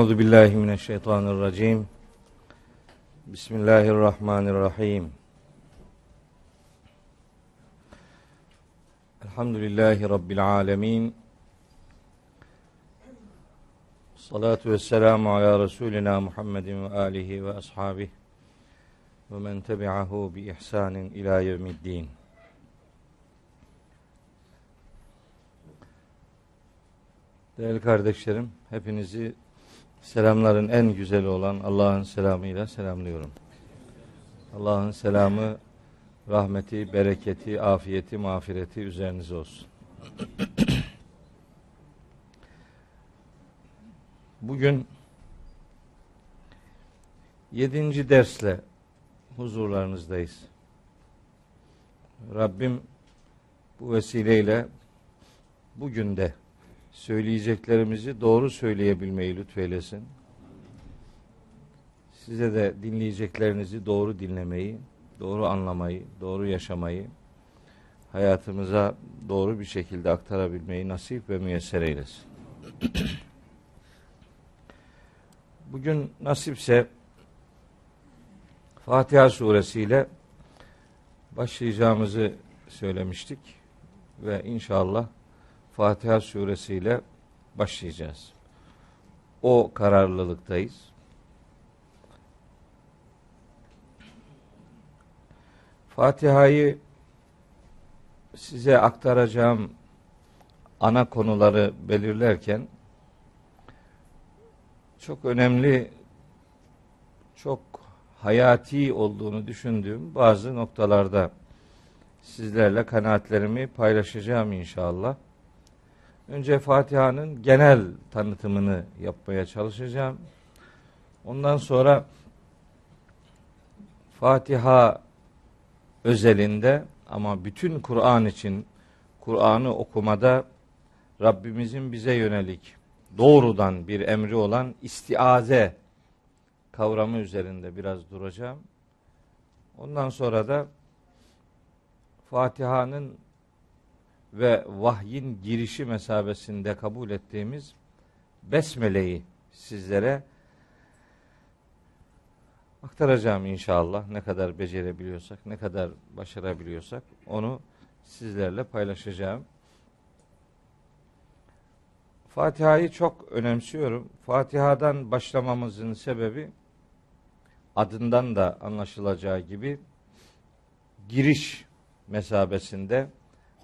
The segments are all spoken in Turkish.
Euzu billahi mineşşeytanirracim. Bismillahirrahmanirrahim. Elhamdülillahi rabbil alamin. Salatu vesselamu ala Resulina Muhammedin ve alihi ve ashabihi ve men tebi'ahu bi ihsanin ila yevmiddin. Değerli kardeşlerim, hepinizi selamların en güzeli olan Allah'ın selamıyla selamlıyorum. Allah'ın selamı, rahmeti, bereketi, afiyeti, mağfireti üzerinize olsun. Bugün yedinci dersle huzurlarınızdayız. Rabbim bu vesileyle bugün de söyleyeceklerimizi doğru söyleyebilmeyi lütfeylesin. Size de dinleyeceklerinizi doğru dinlemeyi, doğru anlamayı, doğru yaşamayı, hayatımıza doğru bir şekilde aktarabilmeyi nasip ve müyesser eylesin. Bugün nasipse Fatiha suresiyle başlayacağımızı söylemiştik ve inşallah Fatiha suresiyle başlayacağız. O kararlılıktayız. Fatiha'yı size aktaracağım ana konuları belirlerken çok önemli, çok hayati olduğunu düşündüğüm bazı noktalarda sizlerle kanaatlerimi paylaşacağım inşallah. Önce Fatiha'nın genel tanıtımını yapmaya çalışacağım. Ondan sonra Fatiha özelinde ama bütün Kur'an için Kur'an'ı okumada Rabbimizin bize yönelik doğrudan bir emri olan istiaze kavramı üzerinde biraz duracağım. Ondan sonra da Fatiha'nın ve vahyin girişi mesabesinde kabul ettiğimiz besmeleyi sizlere aktaracağım inşallah. Ne kadar becerebiliyorsak, ne kadar başarabiliyorsak onu sizlerle paylaşacağım. Fatiha'yı çok önemsiyorum. Fatiha'dan başlamamızın sebebi adından da anlaşılacağı gibi giriş mesabesinde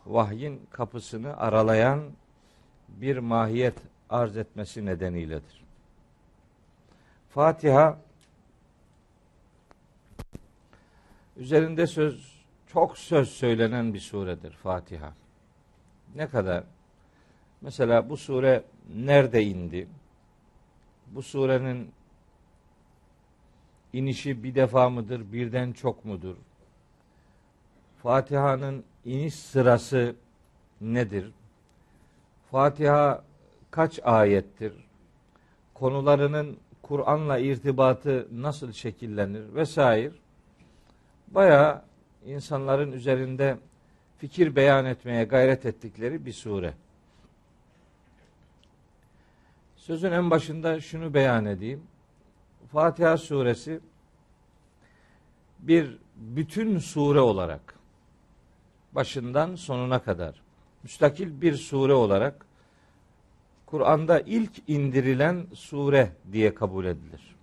vahyin kapısını aralayan bir mahiyet arz etmesi nedeniyledir. Fatiha üzerinde söz çok söz söylenen bir suredir Fatiha. Ne kadar? Mesela bu sure nerede indi? Bu surenin inişi bir defa mıdır, birden çok mudur? Fatiha'nın iniş sırası nedir? Fatiha kaç ayettir? Konularının Kur'an'la irtibatı nasıl şekillenir vesaire. Bayağı insanların üzerinde fikir beyan etmeye gayret ettikleri bir sure. Sözün en başında şunu beyan edeyim. Fatiha suresi bir bütün sure olarak başından sonuna kadar müstakil bir sure olarak Kur'an'da ilk indirilen sure diye kabul edilir.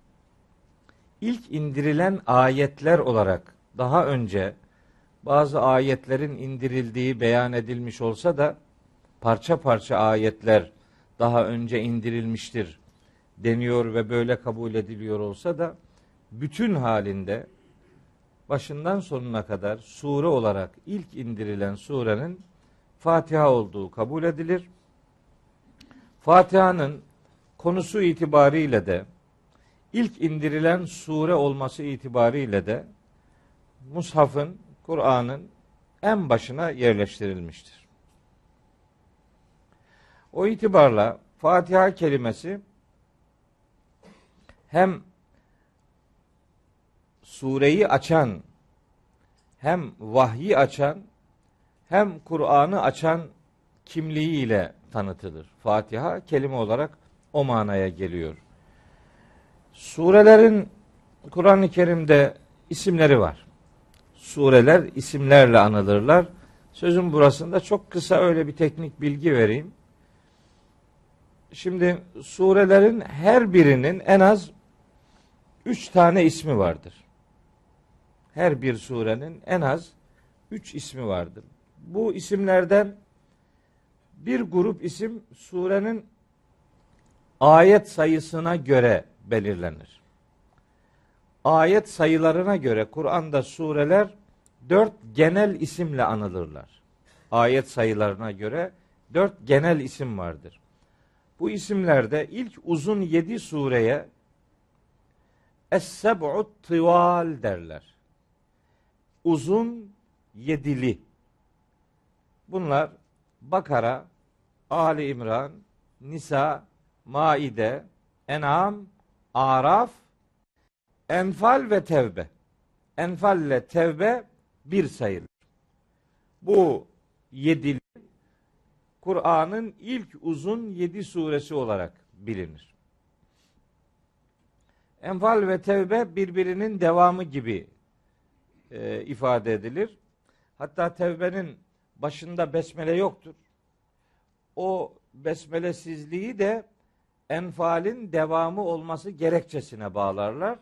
İlk indirilen ayetler olarak daha önce bazı ayetlerin indirildiği beyan edilmiş olsa da parça parça ayetler daha önce indirilmiştir deniyor ve böyle kabul ediliyor olsa da bütün halinde başından sonuna kadar sure olarak ilk indirilen surenin Fatiha olduğu kabul edilir. Fatiha'nın konusu itibariyle de ilk indirilen sure olması itibariyle de Mushaf'ın, Kur'an'ın en başına yerleştirilmiştir. O itibarla Fatiha kelimesi hem sureyi açan, hem vahyi açan, hem Kur'an'ı açan kimliğiyle tanıtılır. Fatiha kelime olarak o manaya geliyor. Surelerin Kur'an-ı Kerim'de isimleri var. Sureler isimlerle anılırlar. Sözün burasında çok kısa öyle bir teknik bilgi vereyim. Şimdi surelerin her birinin en az üç tane ismi vardır. Her bir surenin en az üç ismi vardır. Bu isimlerden bir grup isim surenin ayet sayısına göre belirlenir. Ayet sayılarına göre Kur'an'da sureler dört genel isimle anılırlar. Ayet sayılarına göre dört genel isim vardır. Bu isimlerde ilk uzun yedi sureye Es-seb'u tıval derler. Uzun yedili. Bunlar Bakara, Ali İmran, Nisa, Maide, En'am, Araf, Enfal ve Tevbe. Enfal ile Tevbe bir sayılır. Bu yedili Kur'an'ın ilk uzun yedi suresi olarak bilinir. Enfal ve Tevbe birbirinin devamı gibi e, ifade edilir. Hatta Tevbe'nin başında besmele yoktur. O besmelesizliği de Enfal'in devamı olması gerekçesine bağlarlar.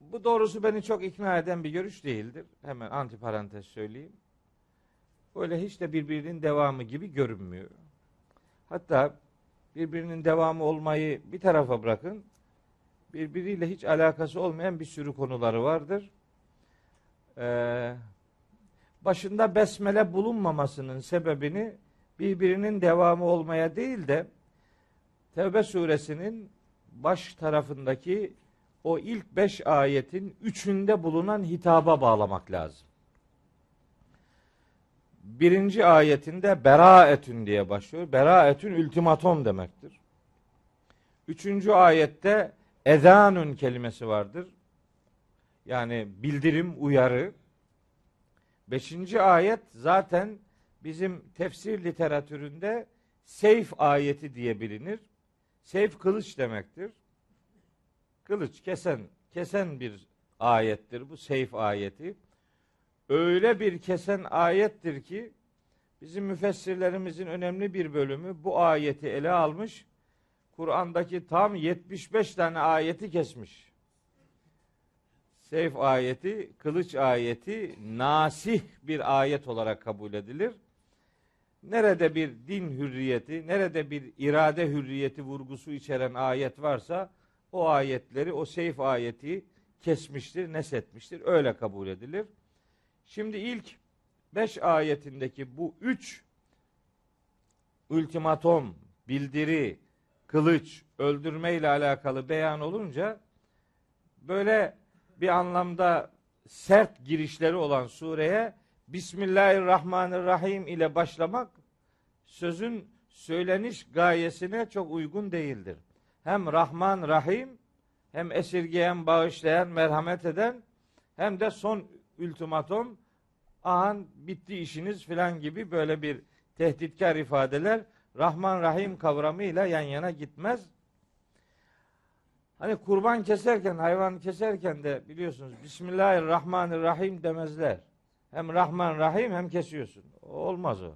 Bu doğrusu beni çok ikna eden bir görüş değildir. Hemen antiparantez söyleyeyim. Öyle hiç de birbirinin devamı gibi görünmüyor. Hatta birbirinin devamı olmayı bir tarafa bırakın. Birbiriyle hiç alakası olmayan bir sürü konuları vardır. Ee, başında besmele bulunmamasının sebebini birbirinin devamı olmaya değil de Tevbe suresinin baş tarafındaki o ilk beş ayetin üçünde bulunan hitaba bağlamak lazım. Birinci ayetinde beraetün diye başlıyor. Beraetün ultimatom demektir. Üçüncü ayette ezanun kelimesi vardır. Yani bildirim, uyarı. Beşinci ayet zaten bizim tefsir literatüründe seyf ayeti diye bilinir. Seyf kılıç demektir. Kılıç kesen, kesen bir ayettir bu seyf ayeti. Öyle bir kesen ayettir ki bizim müfessirlerimizin önemli bir bölümü bu ayeti ele almış. Kur'an'daki tam 75 tane ayeti kesmiş. Seyf ayeti, kılıç ayeti nasih bir ayet olarak kabul edilir. Nerede bir din hürriyeti, nerede bir irade hürriyeti vurgusu içeren ayet varsa o ayetleri, o seyf ayeti kesmiştir, nesetmiştir. Öyle kabul edilir. Şimdi ilk beş ayetindeki bu üç ultimatom, bildiri, kılıç, öldürme ile alakalı beyan olunca böyle bir anlamda sert girişleri olan sureye Bismillahirrahmanirrahim ile başlamak sözün söyleniş gayesine çok uygun değildir. Hem Rahman Rahim hem esirgeyen, bağışlayan, merhamet eden hem de son ultimatom ahan bitti işiniz filan gibi böyle bir tehditkar ifadeler Rahman Rahim kavramıyla yan yana gitmez. Hani kurban keserken, hayvan keserken de biliyorsunuz Bismillahirrahmanirrahim demezler. Hem Rahman Rahim hem kesiyorsun. Olmaz o.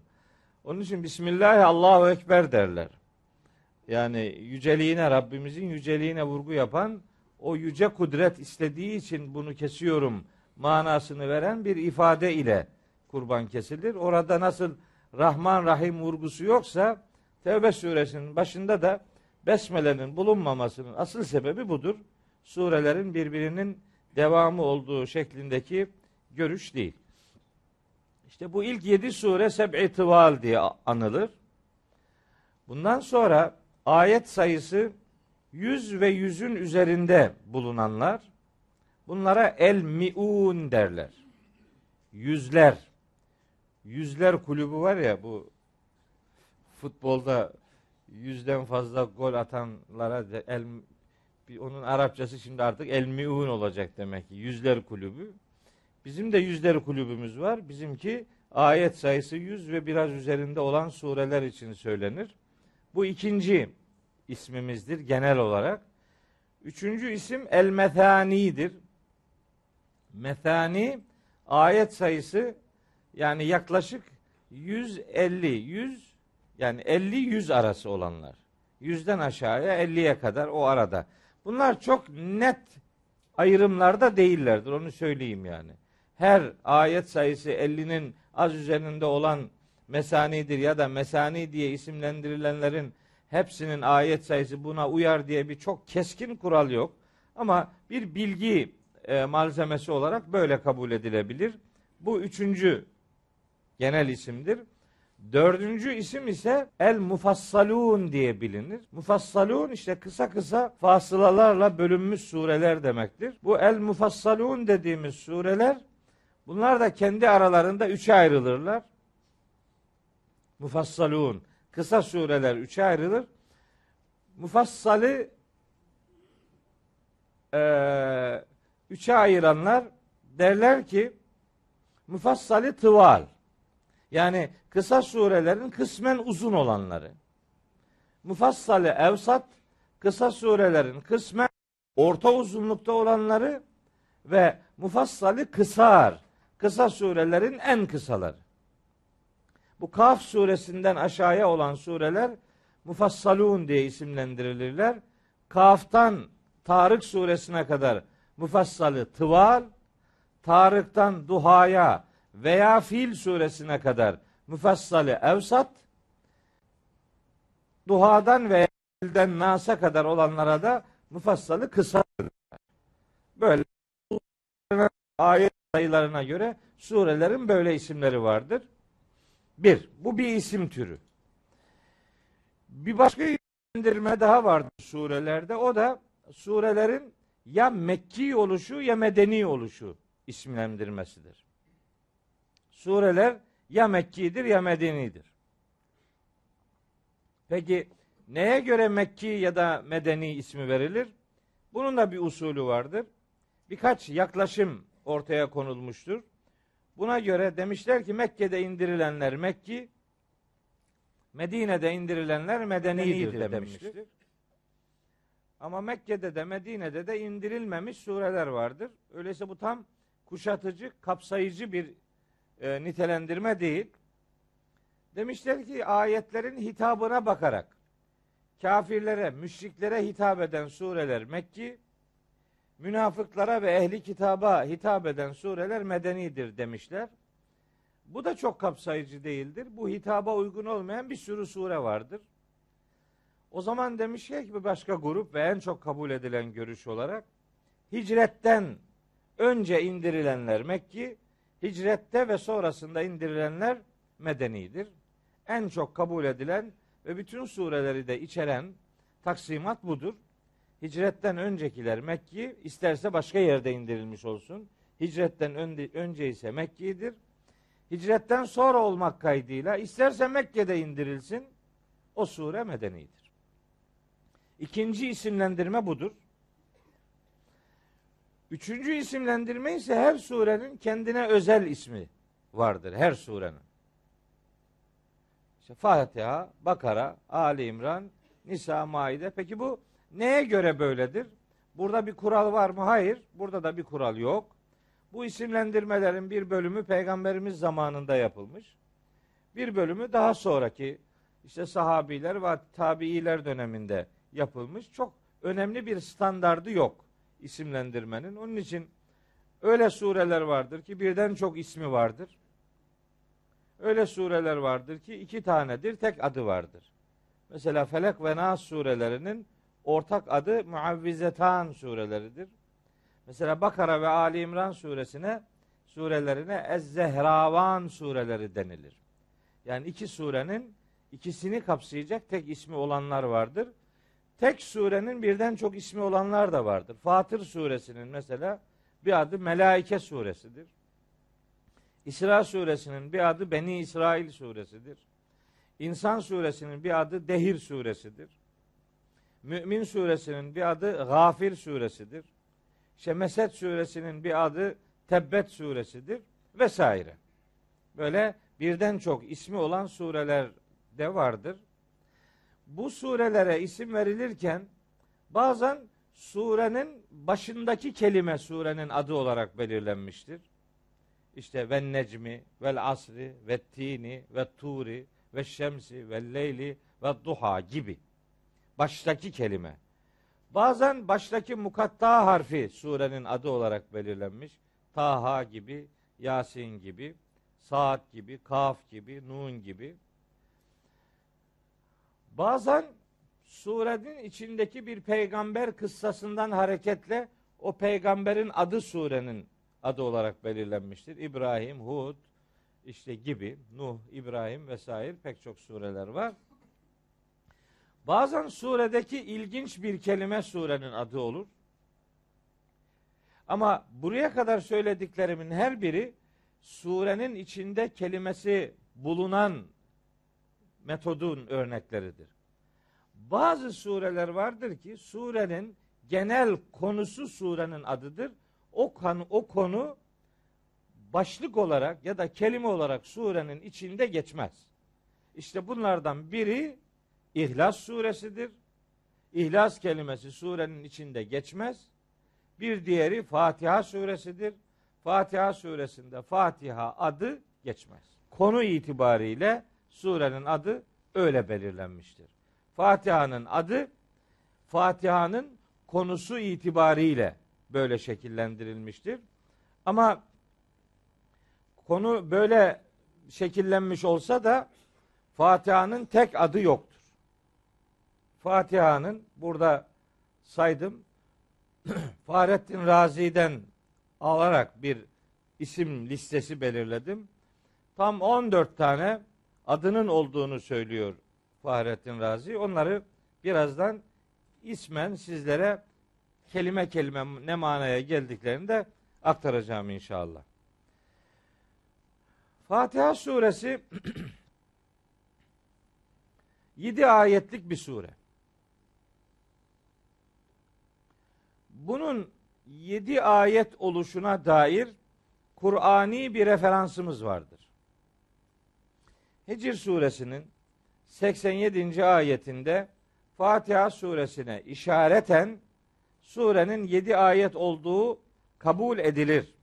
Onun için Bismillah Allahu Ekber derler. Yani yüceliğine, Rabbimizin yüceliğine vurgu yapan o yüce kudret istediği için bunu kesiyorum manasını veren bir ifade ile kurban kesilir. Orada nasıl Rahman Rahim vurgusu yoksa Tevbe suresinin başında da besmelenin bulunmamasının asıl sebebi budur. Surelerin birbirinin devamı olduğu şeklindeki görüş değil. İşte bu ilk yedi sure seb'i tıval diye anılır. Bundan sonra ayet sayısı yüz ve yüzün üzerinde bulunanlar bunlara el miun derler. Yüzler. Yüzler kulübü var ya bu futbolda yüzden fazla gol atanlara el onun Arapçası şimdi artık el miun olacak demek ki. Yüzler kulübü. Bizim de yüzler kulübümüz var. Bizimki ayet sayısı yüz ve biraz üzerinde olan sureler için söylenir. Bu ikinci ismimizdir genel olarak. Üçüncü isim El Methani'dir. Methani ayet sayısı yani yaklaşık 150 100 yani 50 100 arası olanlar. Yüzden aşağıya 50'ye kadar o arada. Bunlar çok net ayrımlarda değillerdir. Onu söyleyeyim yani. Her ayet sayısı 50'nin az üzerinde olan mesanidir ya da mesani diye isimlendirilenlerin hepsinin ayet sayısı buna uyar diye bir çok keskin kural yok. Ama bir bilgi e, malzemesi olarak böyle kabul edilebilir. Bu üçüncü genel isimdir. Dördüncü isim ise El Mufassalun diye bilinir. Mufassalun işte kısa kısa fasılalarla bölünmüş sureler demektir. Bu El Mufassalun dediğimiz sureler bunlar da kendi aralarında üçe ayrılırlar. Mufassalun kısa sureler üçe ayrılır. Mufassalı e, üçe ayıranlar derler ki mufassali tıval yani kısa surelerin kısmen uzun olanları. Mufassali evsat kısa surelerin kısmen orta uzunlukta olanları ve mufassali kısar kısa surelerin en kısaları. Bu Kaf suresinden aşağıya olan sureler mufassalun diye isimlendirilirler. Kaf'tan Tarık suresine kadar mufassalı tıval, Tarık'tan Duha'ya veya Fil suresine kadar müfessali evsat, Duha'dan veya Fil'den Nas'a kadar olanlara da müfessali kısa. Böyle ayet sayılarına göre surelerin böyle isimleri vardır. Bir, bu bir isim türü. Bir başka isimlendirme daha vardır surelerde. O da surelerin ya Mekki oluşu ya Medeni oluşu isimlendirmesidir. Sureler ya Mekki'dir ya Medeni'dir. Peki neye göre Mekki ya da Medeni ismi verilir? Bunun da bir usulü vardır. Birkaç yaklaşım ortaya konulmuştur. Buna göre demişler ki Mekke'de indirilenler Mekki, Medine'de indirilenler Medeni'dir demiştir. Ama Mekke'de de Medine'de de indirilmemiş sureler vardır. Öyleyse bu tam kuşatıcı, kapsayıcı bir e, nitelendirme değil. Demişler ki ayetlerin hitabına bakarak kafirlere, müşriklere hitap eden sureler Mekki, münafıklara ve ehli kitaba hitap eden sureler medenidir demişler. Bu da çok kapsayıcı değildir. Bu hitaba uygun olmayan bir sürü sure vardır. O zaman demiş ki bir başka grup ve en çok kabul edilen görüş olarak hicretten önce indirilenler Mekki, hicrette ve sonrasında indirilenler medenidir. En çok kabul edilen ve bütün sureleri de içeren taksimat budur. Hicretten öncekiler Mekki, isterse başka yerde indirilmiş olsun. Hicretten önce, ise Mekki'dir. Hicretten sonra olmak kaydıyla isterse Mekke'de indirilsin, o sure medenidir. İkinci isimlendirme budur. Üçüncü isimlendirme ise her surenin kendine özel ismi vardır. Her surenin. İşte Fatiha, Bakara, Ali İmran, Nisa, Maide. Peki bu neye göre böyledir? Burada bir kural var mı? Hayır. Burada da bir kural yok. Bu isimlendirmelerin bir bölümü peygamberimiz zamanında yapılmış. Bir bölümü daha sonraki işte sahabiler ve tabiiler döneminde yapılmış. Çok önemli bir standardı yok isimlendirmenin. Onun için öyle sureler vardır ki birden çok ismi vardır. Öyle sureler vardır ki iki tanedir, tek adı vardır. Mesela Felek ve Nas surelerinin ortak adı Muavvizetan sureleridir. Mesela Bakara ve Ali İmran suresine surelerine Ez-Zehravan sureleri denilir. Yani iki surenin ikisini kapsayacak tek ismi olanlar vardır. Tek surenin birden çok ismi olanlar da vardır. Fatır suresinin mesela bir adı Melaike suresidir. İsra suresinin bir adı Beni İsrail suresidir. İnsan suresinin bir adı Dehir suresidir. Mümin suresinin bir adı Gafir suresidir. Şemeset suresinin bir adı Tebbet suresidir vesaire. Böyle birden çok ismi olan sureler de vardır. Bu surelere isim verilirken bazen surenin başındaki kelime surenin adı olarak belirlenmiştir. İşte ve necmi vel asri ve tini ve turi ve şemsi ve leyli ve duha gibi baştaki kelime. Bazen baştaki mukatta harfi surenin adı olarak belirlenmiş. Taha gibi, Yasin gibi, Saat gibi, Kaf gibi, Nun gibi. Bazen surenin içindeki bir peygamber kıssasından hareketle o peygamberin adı surenin adı olarak belirlenmiştir. İbrahim, Hud işte gibi, Nuh, İbrahim vesaire pek çok sureler var. Bazen suredeki ilginç bir kelime surenin adı olur. Ama buraya kadar söylediklerimin her biri surenin içinde kelimesi bulunan metodun örnekleridir. Bazı sureler vardır ki surenin genel konusu surenin adıdır. O konu, o konu başlık olarak ya da kelime olarak surenin içinde geçmez. İşte bunlardan biri İhlas suresidir. İhlas kelimesi surenin içinde geçmez. Bir diğeri Fatiha suresidir. Fatiha suresinde Fatiha adı geçmez. Konu itibariyle surenin adı öyle belirlenmiştir. Fatiha'nın adı Fatiha'nın konusu itibariyle böyle şekillendirilmiştir. Ama konu böyle şekillenmiş olsa da Fatiha'nın tek adı yoktur. Fatiha'nın burada saydım Fahrettin Razi'den alarak bir isim listesi belirledim. Tam 14 tane adının olduğunu söylüyor Fahrettin Razi. Onları birazdan ismen sizlere kelime kelime ne manaya geldiklerini de aktaracağım inşallah. Fatiha suresi 7 ayetlik bir sure. Bunun 7 ayet oluşuna dair Kur'ani bir referansımız vardır. Hicr suresinin 87. ayetinde Fatiha suresine işareten surenin 7 ayet olduğu kabul edilir.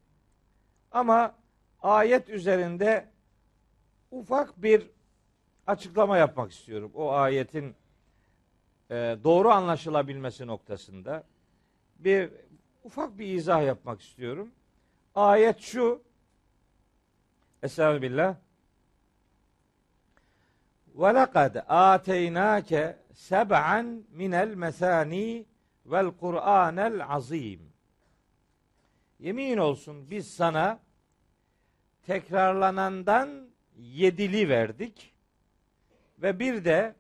Ama ayet üzerinde ufak bir açıklama yapmak istiyorum. O ayetin e, doğru anlaşılabilmesi noktasında bir ufak bir izah yapmak istiyorum. Ayet şu. Estağfirullah. Ve lekad ateynake seb'an minel mesani vel Kur'anel azim. Yemin olsun biz sana tekrarlanandan yedili verdik ve bir de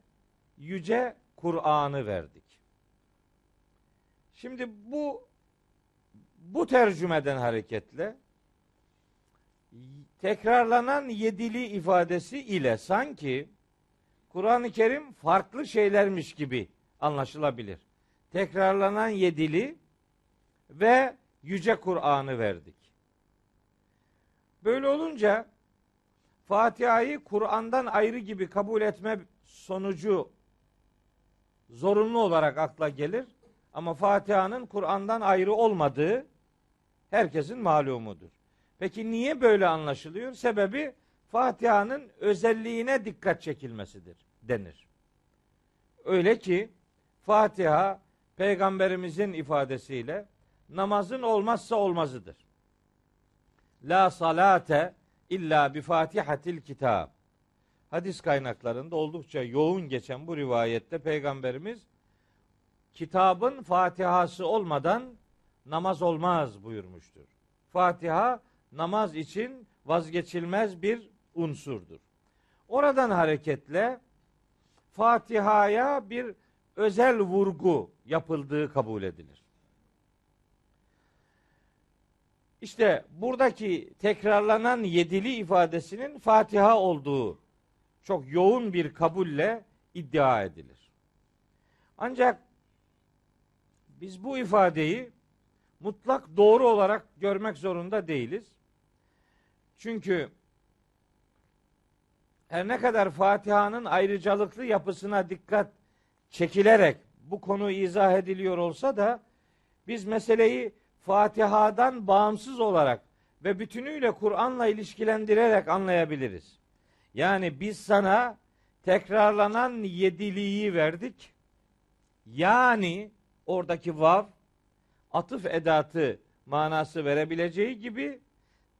yüce Kur'an'ı verdik. Şimdi bu bu tercümeden hareketle tekrarlanan yedili ifadesi ile sanki Kur'an-ı Kerim farklı şeylermiş gibi anlaşılabilir. Tekrarlanan yedili ve yüce Kur'an'ı verdik. Böyle olunca Fatiha'yı Kur'an'dan ayrı gibi kabul etme sonucu zorunlu olarak akla gelir. Ama Fatiha'nın Kur'an'dan ayrı olmadığı herkesin malumudur. Peki niye böyle anlaşılıyor? Sebebi Fatiha'nın özelliğine dikkat çekilmesidir denir. Öyle ki Fatiha peygamberimizin ifadesiyle namazın olmazsa olmazıdır. La salate illa bi fatihatil kitab. Hadis kaynaklarında oldukça yoğun geçen bu rivayette peygamberimiz kitabın Fatihası olmadan namaz olmaz buyurmuştur. Fatiha namaz için vazgeçilmez bir unsurdur. Oradan hareketle Fatiha'ya bir özel vurgu yapıldığı kabul edilir. İşte buradaki tekrarlanan yedili ifadesinin Fatiha olduğu çok yoğun bir kabulle iddia edilir. Ancak biz bu ifadeyi mutlak doğru olarak görmek zorunda değiliz. Çünkü her ne kadar Fatiha'nın ayrıcalıklı yapısına dikkat çekilerek bu konu izah ediliyor olsa da biz meseleyi Fatiha'dan bağımsız olarak ve bütünüyle Kur'an'la ilişkilendirerek anlayabiliriz. Yani biz sana tekrarlanan yediliği verdik. Yani oradaki vav atıf edatı manası verebileceği gibi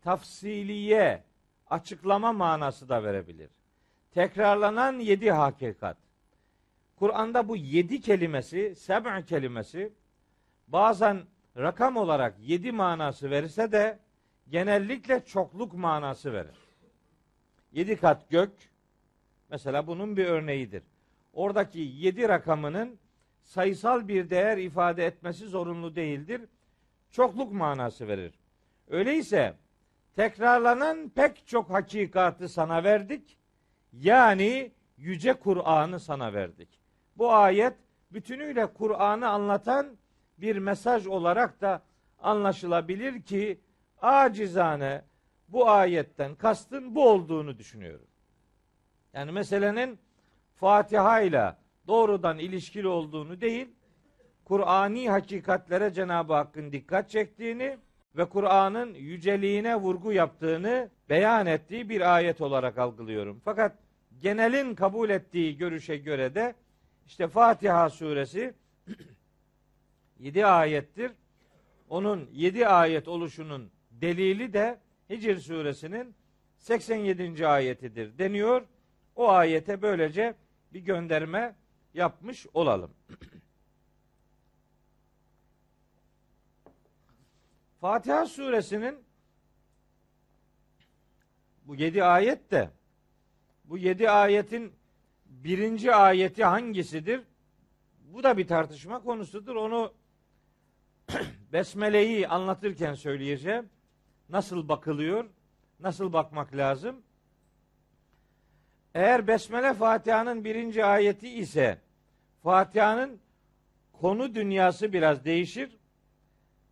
tafsiliye açıklama manası da verebilir. Tekrarlanan yedi hakikat. Kur'an'da bu yedi kelimesi, seb' kelimesi bazen rakam olarak yedi manası verirse de genellikle çokluk manası verir. Yedi kat gök mesela bunun bir örneğidir. Oradaki yedi rakamının sayısal bir değer ifade etmesi zorunlu değildir. Çokluk manası verir. Öyleyse tekrarlanan pek çok hakikatı sana verdik. Yani yüce Kur'an'ı sana verdik. Bu ayet bütünüyle Kur'an'ı anlatan bir mesaj olarak da anlaşılabilir ki acizane bu ayetten kastın bu olduğunu düşünüyorum. Yani meselenin Fatiha ile doğrudan ilişkili olduğunu değil, Kur'ani hakikatlere Cenab-ı Hakk'ın dikkat çektiğini ve Kur'an'ın yüceliğine vurgu yaptığını beyan ettiği bir ayet olarak algılıyorum. Fakat genelin kabul ettiği görüşe göre de işte Fatiha suresi 7 ayettir. Onun 7 ayet oluşunun delili de Hicr suresinin 87. ayetidir deniyor. O ayete böylece bir gönderme yapmış olalım. Fatiha suresinin bu yedi ayet de bu yedi ayetin birinci ayeti hangisidir? Bu da bir tartışma konusudur. Onu Besmele'yi anlatırken söyleyeceğim. Nasıl bakılıyor? Nasıl bakmak lazım? Eğer Besmele Fatiha'nın birinci ayeti ise Fatiha'nın konu dünyası biraz değişir.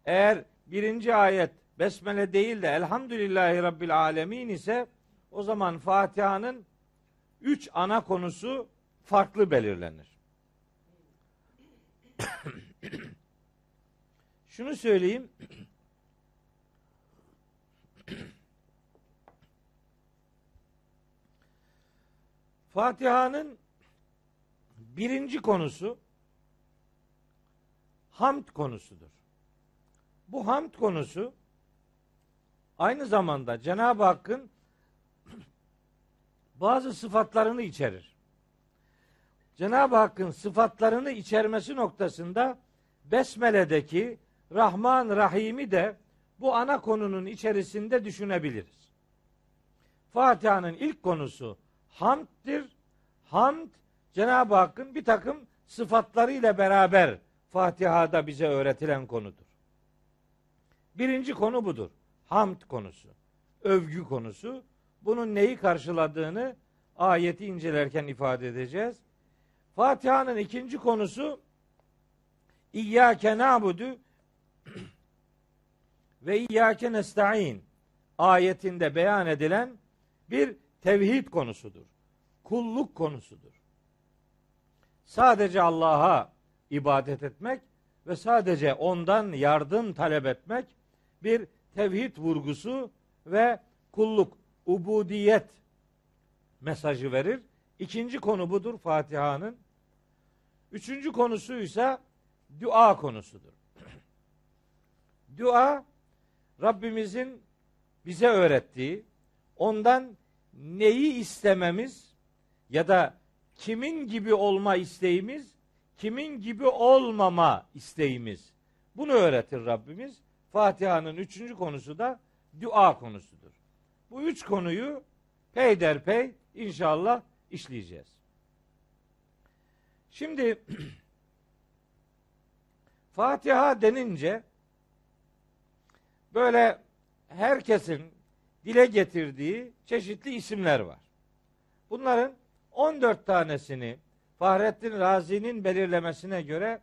Eğer birinci ayet Besmele değil de Elhamdülillahi Rabbil Alemin ise o zaman Fatiha'nın üç ana konusu farklı belirlenir. Şunu söyleyeyim. Fatiha'nın birinci konusu hamd konusudur. Bu hamd konusu aynı zamanda Cenab-ı Hakk'ın bazı sıfatlarını içerir. Cenab-ı Hakk'ın sıfatlarını içermesi noktasında Besmele'deki Rahman Rahim'i de bu ana konunun içerisinde düşünebiliriz. Fatiha'nın ilk konusu hamddir. Hamd Cenab-ı Hakk'ın bir takım sıfatlarıyla beraber Fatiha'da bize öğretilen konudur. Birinci konu budur. Hamd konusu. Övgü konusu. Bunun neyi karşıladığını ayeti incelerken ifade edeceğiz. Fatiha'nın ikinci konusu İyyâke na'budu ve İyyâke nesta'in ayetinde beyan edilen bir tevhid konusudur. Kulluk konusudur. Sadece Allah'a ibadet etmek ve sadece ondan yardım talep etmek bir tevhid vurgusu ve kulluk, ubudiyet mesajı verir. İkinci konu budur Fatiha'nın. Üçüncü konusu ise dua konusudur. dua Rabbimizin bize öğrettiği, ondan neyi istememiz ya da kimin gibi olma isteğimiz, kimin gibi olmama isteğimiz. Bunu öğretir Rabbimiz. Fatiha'nın üçüncü konusu da dua konusudur. Bu üç konuyu peyderpey inşallah işleyeceğiz. Şimdi Fatiha denince böyle herkesin dile getirdiği çeşitli isimler var. Bunların 14 tanesini Fahrettin Razi'nin belirlemesine göre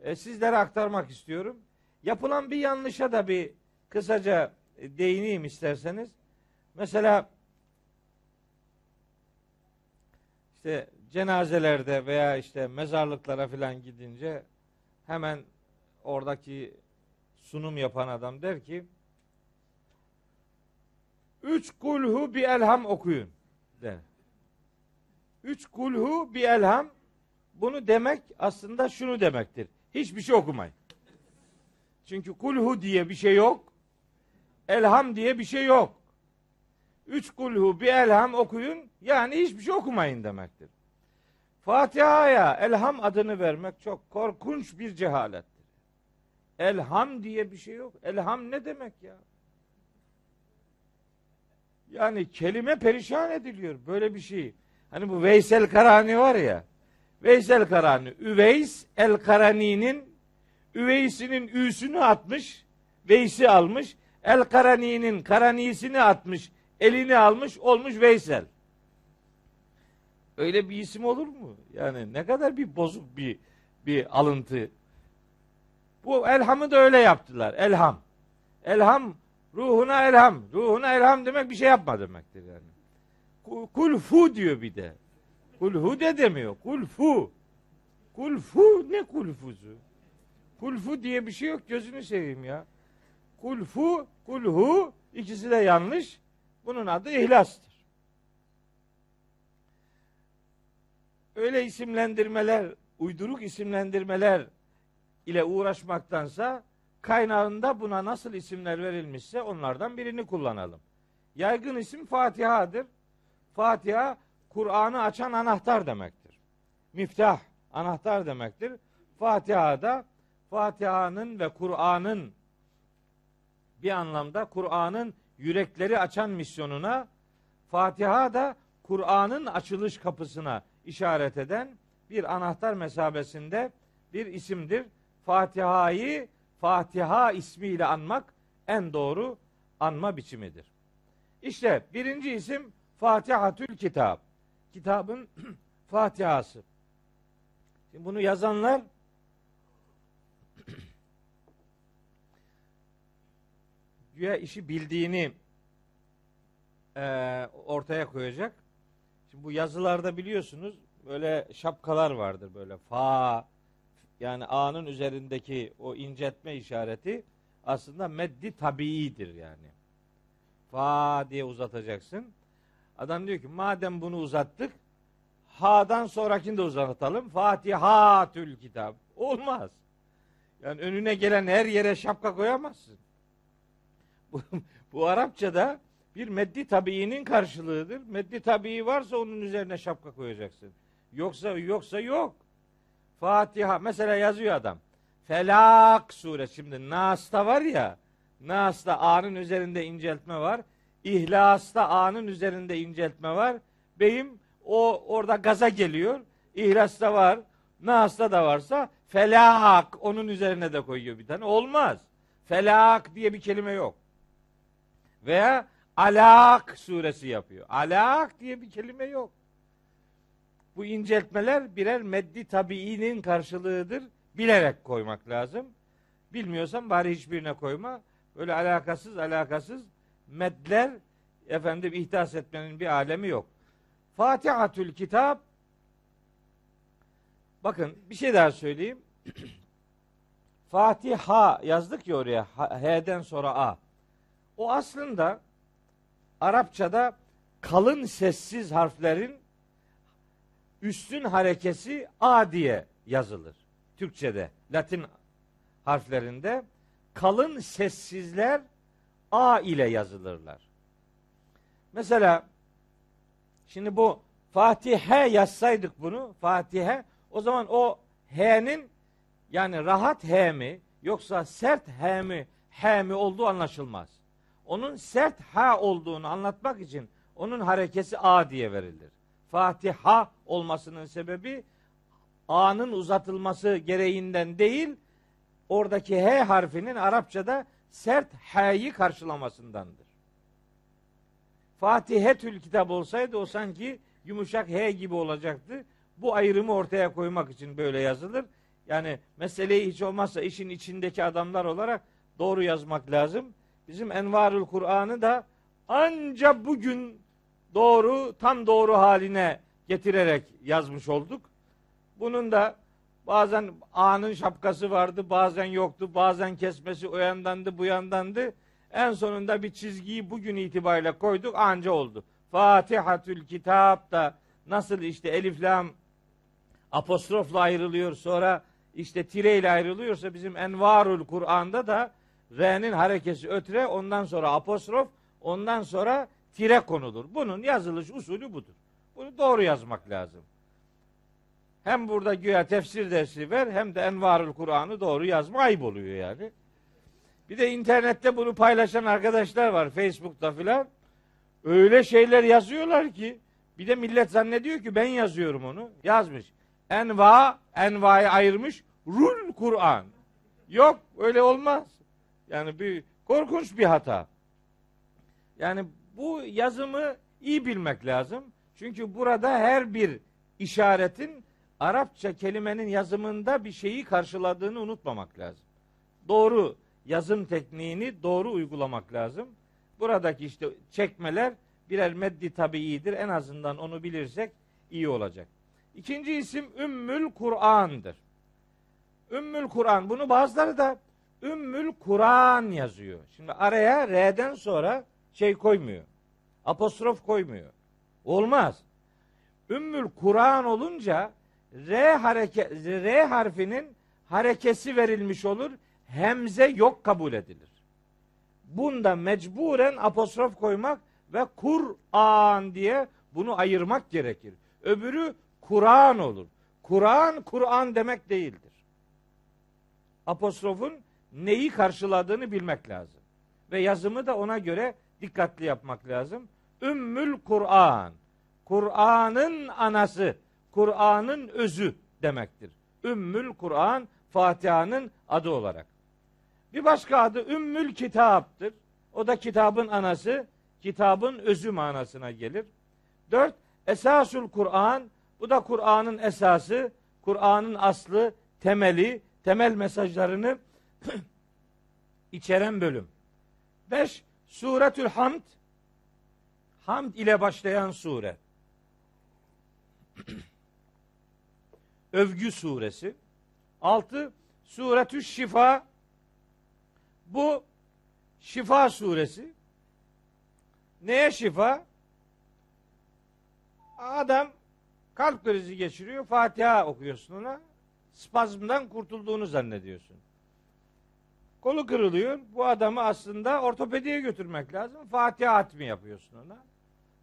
e, sizlere aktarmak istiyorum. Yapılan bir yanlışa da bir kısaca e, değineyim isterseniz. Mesela işte cenazelerde veya işte mezarlıklara falan gidince hemen oradaki sunum yapan adam der ki üç kulhu bir elham okuyun der. Üç kulhu bir elham bunu demek aslında şunu demektir. Hiçbir şey okumayın. Çünkü kulhu diye bir şey yok. Elham diye bir şey yok. Üç kulhu bir elham okuyun yani hiçbir şey okumayın demektir. Fatiha'ya elham adını vermek çok korkunç bir cehalettir. Elham diye bir şey yok. Elham ne demek ya? Yani kelime perişan ediliyor böyle bir şey. Hani bu Veysel Karani var ya. Veysel Karani, Üveys el Karani'nin Üveys'inin üsünü atmış, Veys'i almış. El Karani'nin Karani'sini atmış, elini almış, olmuş Veysel. Öyle bir isim olur mu? Yani ne kadar bir bozuk bir bir alıntı. Bu elhamı da öyle yaptılar. Elham. Elham ruhuna elham. Ruhuna elham demek bir şey yapma demektir yani. Kulfu diyor bir de. Kulhu de demiyor. Kulfu. Kulfu ne kulfuzu? Kulfu diye bir şey yok gözünü seveyim ya. Kulfu, kulhu ikisi de yanlış. Bunun adı ihlastır. Öyle isimlendirmeler, uyduruk isimlendirmeler ile uğraşmaktansa kaynağında buna nasıl isimler verilmişse onlardan birini kullanalım. Yaygın isim Fatiha'dır. Fatiha Kur'an'ı açan anahtar demektir. Miftah anahtar demektir. Fatiha'da Fatiha'nın ve Kur'an'ın bir anlamda Kur'an'ın yürekleri açan misyonuna Fatiha da Kur'an'ın açılış kapısına işaret eden bir anahtar mesabesinde bir isimdir. Fatiha'yı Fatiha ismiyle anmak en doğru anma biçimidir. İşte birinci isim Fatihatül Kitab. Kitabın Fatihası. Şimdi bunu yazanlar güya işi bildiğini e, ortaya koyacak. Şimdi bu yazılarda biliyorsunuz böyle şapkalar vardır böyle fa yani a'nın üzerindeki o inceltme işareti aslında meddi tabiidir yani. Fa diye uzatacaksın. Adam diyor ki madem bunu uzattık ha'dan sonrakini de uzatalım. Fatihatül kitap. Olmaz. Yani önüne gelen her yere şapka koyamazsın. Bu, Arapçada bir meddi tabiinin karşılığıdır. Meddi tabii varsa onun üzerine şapka koyacaksın. Yoksa yoksa yok. Fatiha mesela yazıyor adam. Felak suresi şimdi Nas'ta var ya Nas'ta A'nın üzerinde inceltme var. İhlas'ta A'nın üzerinde inceltme var. Beyim o orada gaza geliyor. İhlas'ta var. Nas'ta da varsa felak onun üzerine de koyuyor bir tane. Olmaz. Felak diye bir kelime yok. Veya alak suresi yapıyor. Alak diye bir kelime yok. Bu inceltmeler birer meddi tabiinin karşılığıdır. Bilerek koymak lazım. Bilmiyorsan bari hiçbirine koyma. Böyle alakasız alakasız medler efendim ihdas etmenin bir alemi yok. Fatihatül Kitap Bakın bir şey daha söyleyeyim. Fatiha yazdık ya oraya H'den sonra A. O aslında Arapçada kalın sessiz harflerin üstün harekesi A diye yazılır. Türkçede, Latin harflerinde kalın sessizler A ile yazılırlar. Mesela şimdi bu Fatihe yazsaydık bunu Fatihe o zaman o H'nin yani rahat H mi yoksa sert H mi H mi olduğu anlaşılmaz. Onun sert H olduğunu anlatmak için onun harekesi A diye verilir. Fatiha olmasının sebebi A'nın uzatılması gereğinden değil, oradaki H harfinin Arapçada sert H'yi karşılamasındandır. Fatihetül kitap olsaydı o sanki yumuşak H gibi olacaktı. Bu ayrımı ortaya koymak için böyle yazılır. Yani meseleyi hiç olmazsa işin içindeki adamlar olarak doğru yazmak lazım. Bizim Envarul Kur'an'ı da anca bugün doğru, tam doğru haline getirerek yazmış olduk. Bunun da bazen A'nın şapkası vardı, bazen yoktu, bazen kesmesi o yandandı, bu yandandı. En sonunda bir çizgiyi bugün itibariyle koyduk, anca oldu. Fatihatül Kitap da nasıl işte elif lam apostrofla ayrılıyor, sonra işte tire ile ayrılıyorsa bizim Envarul Kur'an'da da R'nin harekesi ötre, ondan sonra apostrof, ondan sonra tire konulur. Bunun yazılış usulü budur. Bunu doğru yazmak lazım. Hem burada güya tefsir dersi ver hem de Envarul Kur'an'ı doğru yazma ayıp oluyor yani. Bir de internette bunu paylaşan arkadaşlar var Facebook'ta filan. Öyle şeyler yazıyorlar ki bir de millet zannediyor ki ben yazıyorum onu. Yazmış. Enva, enva'yı ayırmış. Rul Kur'an. Yok öyle olmaz. Yani bir korkunç bir hata. Yani bu yazımı iyi bilmek lazım. Çünkü burada her bir işaretin Arapça kelimenin yazımında bir şeyi karşıladığını unutmamak lazım. Doğru yazım tekniğini doğru uygulamak lazım. Buradaki işte çekmeler birer meddi tabiidir. En azından onu bilirsek iyi olacak. İkinci isim Ümmül Kur'an'dır. Ümmül Kur'an. Bunu bazıları da Ümmül Kur'an yazıyor. Şimdi araya R'den sonra şey koymuyor. Apostrof koymuyor. Olmaz. Ümmül Kur'an olunca R hareke R harfinin harekesi verilmiş olur. Hemze yok kabul edilir. Bunda mecburen apostrof koymak ve Kur'an diye bunu ayırmak gerekir. Öbürü Kur'an olur. Kur'an Kur'an demek değildir. Apostrofun neyi karşıladığını bilmek lazım. Ve yazımı da ona göre dikkatli yapmak lazım. Ümmül Kur'an. Kur'an'ın anası, Kur'an'ın özü demektir. Ümmül Kur'an Fatiha'nın adı olarak. Bir başka adı Ümmül Kitap'tır. O da kitabın anası, kitabın özü manasına gelir. Dört, Esasul Kur'an. Bu da Kur'an'ın esası, Kur'an'ın aslı, temeli, temel mesajlarını içeren bölüm. Beş, Suretül Hamd. Hamd ile başlayan sure. Övgü suresi. Altı, Suretü Şifa. Bu Şifa suresi. Neye şifa? Adam kalp krizi geçiriyor. Fatiha okuyorsun ona. Spazmdan kurtulduğunu zannediyorsun. Kolu kırılıyor. Bu adamı aslında ortopediye götürmek lazım. Fatiha atmi yapıyorsun ona.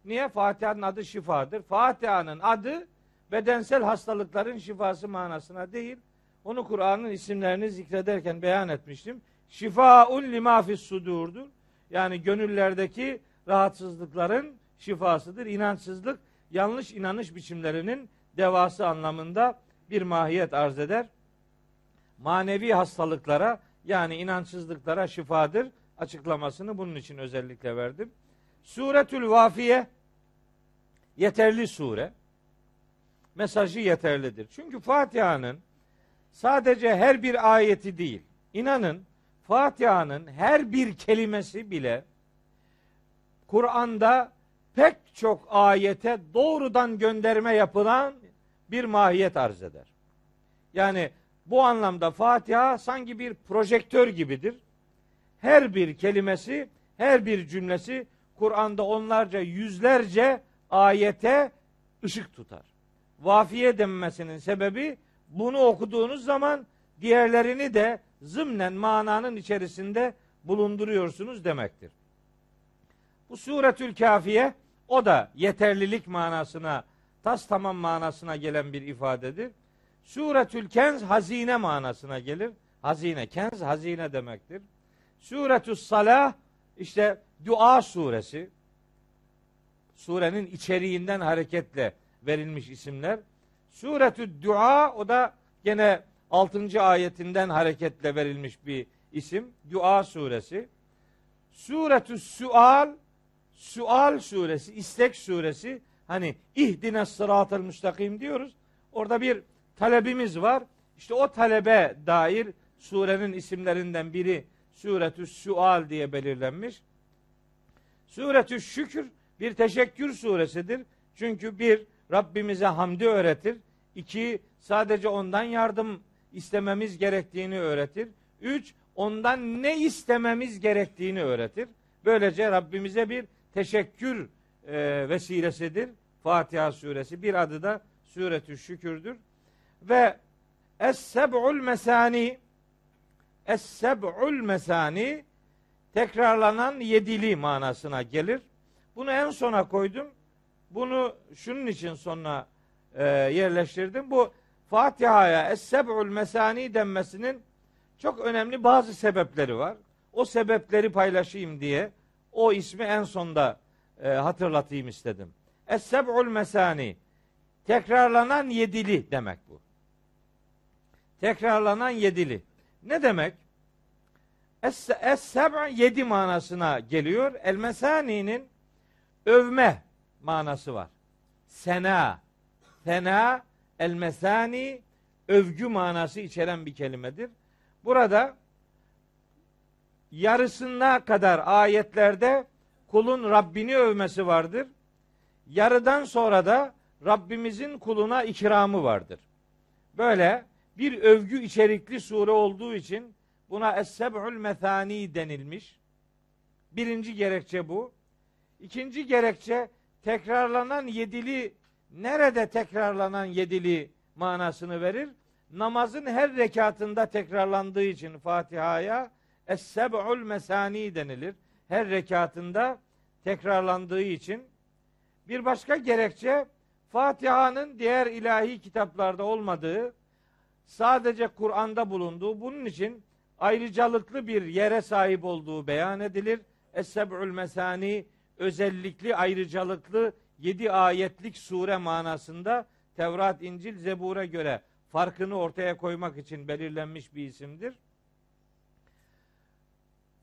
Niye? Fatiha'nın adı şifadır. Fatiha'nın adı bedensel hastalıkların şifası manasına değil. Onu Kur'an'ın isimlerini zikrederken beyan etmiştim. Şifaun lima fis sudurdur. Yani gönüllerdeki rahatsızlıkların şifasıdır. İnançsızlık yanlış inanış biçimlerinin devası anlamında bir mahiyet arz eder. Manevi hastalıklara yani inançsızlıklara şifadır açıklamasını bunun için özellikle verdim. Suretül Vafiye yeterli sure. Mesajı yeterlidir. Çünkü Fatiha'nın sadece her bir ayeti değil, inanın Fatiha'nın her bir kelimesi bile Kur'an'da pek çok ayete doğrudan gönderme yapılan bir mahiyet arz eder. Yani bu anlamda Fatiha sanki bir projektör gibidir. Her bir kelimesi, her bir cümlesi Kur'an'da onlarca, yüzlerce ayete ışık tutar. Vafiye denmesinin sebebi bunu okuduğunuz zaman diğerlerini de zımnen mananın içerisinde bulunduruyorsunuz demektir. Bu suretül kafiye o da yeterlilik manasına, tas tamam manasına gelen bir ifadedir. Suretül kenz hazine manasına gelir. Hazine, kenz hazine demektir. Suretü salah işte dua suresi. Surenin içeriğinden hareketle verilmiş isimler. Suretü dua o da gene 6. ayetinden hareketle verilmiş bir isim. Dua suresi. Suretü sual Sual suresi, istek suresi hani ihdine sıratel müstakim diyoruz. Orada bir talebimiz var. İşte o talebe dair surenin isimlerinden biri Suretü Sual diye belirlenmiş. Suretü Şükür bir teşekkür suresidir. Çünkü bir Rabbimize hamdi öğretir. İki, sadece ondan yardım istememiz gerektiğini öğretir. Üç, ondan ne istememiz gerektiğini öğretir. Böylece Rabbimize bir teşekkür e, vesilesidir. Fatiha suresi bir adı da suretü şükürdür. Ve Es-seb'ul mesani Es-seb'ul mesani tekrarlanan yedili manasına gelir. Bunu en sona koydum. Bunu şunun için sonra e, yerleştirdim. Bu Fatiha'ya Es-seb'ul mesani denmesinin çok önemli bazı sebepleri var. O sebepleri paylaşayım diye o ismi en sonda e, hatırlatayım istedim. Es-seb'ul mesani tekrarlanan yedili demek bu. Tekrarlanan yedili. Ne demek? Es-seb' yedi manasına geliyor. El mesani'nin övme manası var. Sena, fena, el mesani övgü manası içeren bir kelimedir. Burada yarısına kadar ayetlerde kulun Rabbini övmesi vardır. Yarıdan sonra da Rabbimizin kuluna ikramı vardır. Böyle bir övgü içerikli sure olduğu için buna Es-Seb'ül Methani denilmiş. Birinci gerekçe bu. İkinci gerekçe tekrarlanan yedili nerede tekrarlanan yedili manasını verir? Namazın her rekatında tekrarlandığı için Fatiha'ya Es-Seb'ül Mesani denilir. Her rekatında tekrarlandığı için. Bir başka gerekçe Fatiha'nın diğer ilahi kitaplarda olmadığı, sadece Kur'an'da bulunduğu, bunun için ayrıcalıklı bir yere sahip olduğu beyan edilir. Es-Seb'ül Mesani özellikli ayrıcalıklı yedi ayetlik sure manasında Tevrat, İncil, Zebur'a göre farkını ortaya koymak için belirlenmiş bir isimdir.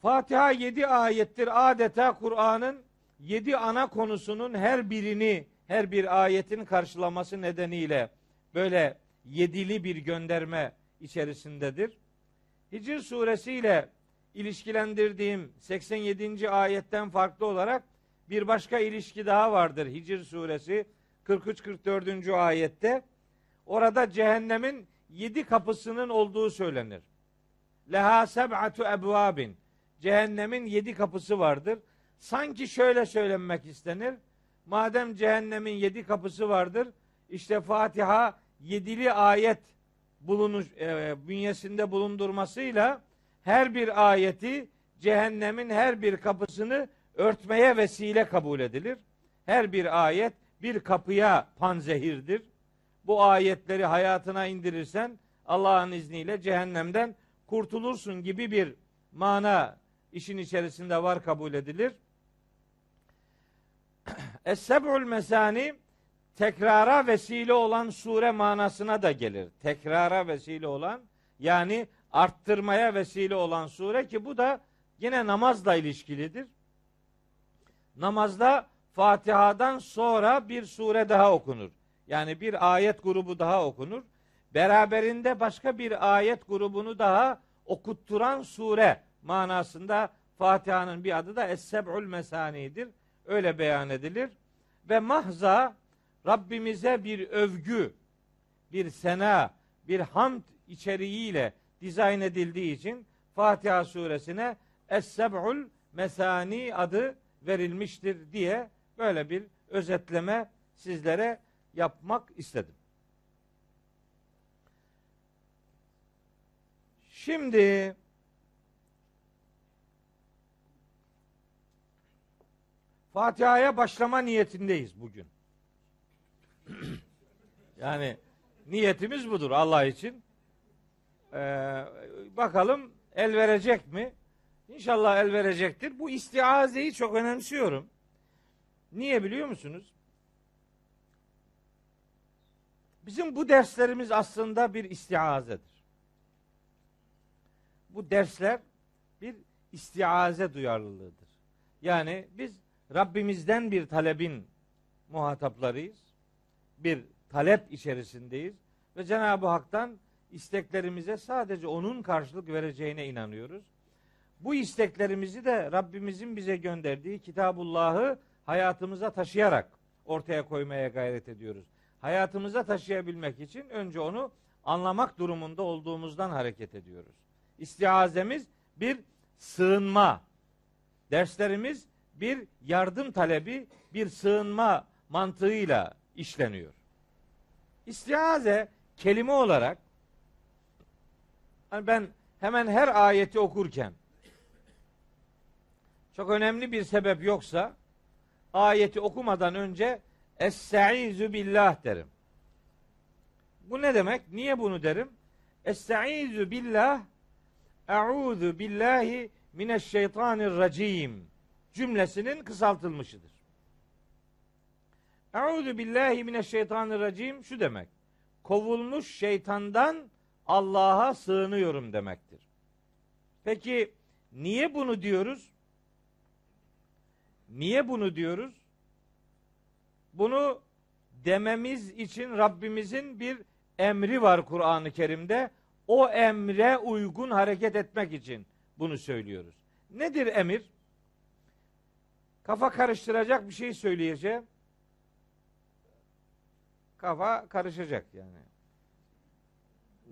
Fatiha yedi ayettir. Adeta Kur'an'ın yedi ana konusunun her birini, her bir ayetin karşılaması nedeniyle böyle yedili bir gönderme içerisindedir. Hicr suresiyle ilişkilendirdiğim 87. ayetten farklı olarak bir başka ilişki daha vardır Hicr suresi 43-44. ayette. Orada cehennemin yedi kapısının olduğu söylenir. Leha seb'atu ebvabin. Cehennemin yedi kapısı vardır. Sanki şöyle söylenmek istenir. Madem cehennemin yedi kapısı vardır, işte Fatiha yedili ayet bulunuş, e, bünyesinde bulundurmasıyla her bir ayeti cehennemin her bir kapısını örtmeye vesile kabul edilir. Her bir ayet bir kapıya panzehirdir. Bu ayetleri hayatına indirirsen Allah'ın izniyle cehennemden kurtulursun gibi bir mana işin içerisinde var kabul edilir. Es-seb'ul mesani tekrara vesile olan sure manasına da gelir. Tekrara vesile olan yani arttırmaya vesile olan sure ki bu da yine namazla ilişkilidir. Namazda Fatiha'dan sonra bir sure daha okunur. Yani bir ayet grubu daha okunur. Beraberinde başka bir ayet grubunu daha okutturan sure manasında Fatiha'nın bir adı da Es-Seb'ül Mesani'dir. Öyle beyan edilir. Ve mahza Rabbimize bir övgü, bir sena, bir hamd içeriğiyle dizayn edildiği için Fatiha suresine Es-Seb'ül Mesani adı verilmiştir diye böyle bir özetleme sizlere yapmak istedim. Şimdi Fatiha'ya başlama niyetindeyiz bugün. yani niyetimiz budur Allah için. Ee, bakalım el verecek mi? İnşallah el verecektir. Bu istiazeyi çok önemsiyorum. Niye biliyor musunuz? Bizim bu derslerimiz aslında bir istiazedir. Bu dersler bir istiaze duyarlılığıdır. Yani biz Rabbimizden bir talebin muhataplarıyız. Bir talep içerisindeyiz ve Cenab-ı Hak'tan isteklerimize sadece onun karşılık vereceğine inanıyoruz. Bu isteklerimizi de Rabbimizin bize gönderdiği Kitabullah'ı hayatımıza taşıyarak ortaya koymaya gayret ediyoruz. hayatımıza taşıyabilmek için önce onu anlamak durumunda olduğumuzdan hareket ediyoruz. İstiazemiz bir sığınma. Derslerimiz bir yardım talebi, bir sığınma mantığıyla işleniyor. İstiaze kelime olarak hani ben hemen her ayeti okurken çok önemli bir sebep yoksa ayeti okumadan önce Estaizu billah derim. Bu ne demek? Niye bunu derim? Estaizu billah Eûzu billahi mineşşeytanirracim cümlesinin kısaltılmışıdır. Eûzu billahi mineşşeytanirracim şu demek. Kovulmuş şeytandan Allah'a sığınıyorum demektir. Peki niye bunu diyoruz? Niye bunu diyoruz? Bunu dememiz için Rabbimizin bir emri var Kur'an-ı Kerim'de. O emre uygun hareket etmek için bunu söylüyoruz. Nedir emir? Kafa karıştıracak bir şey söyleyeceğim. Kafa karışacak yani.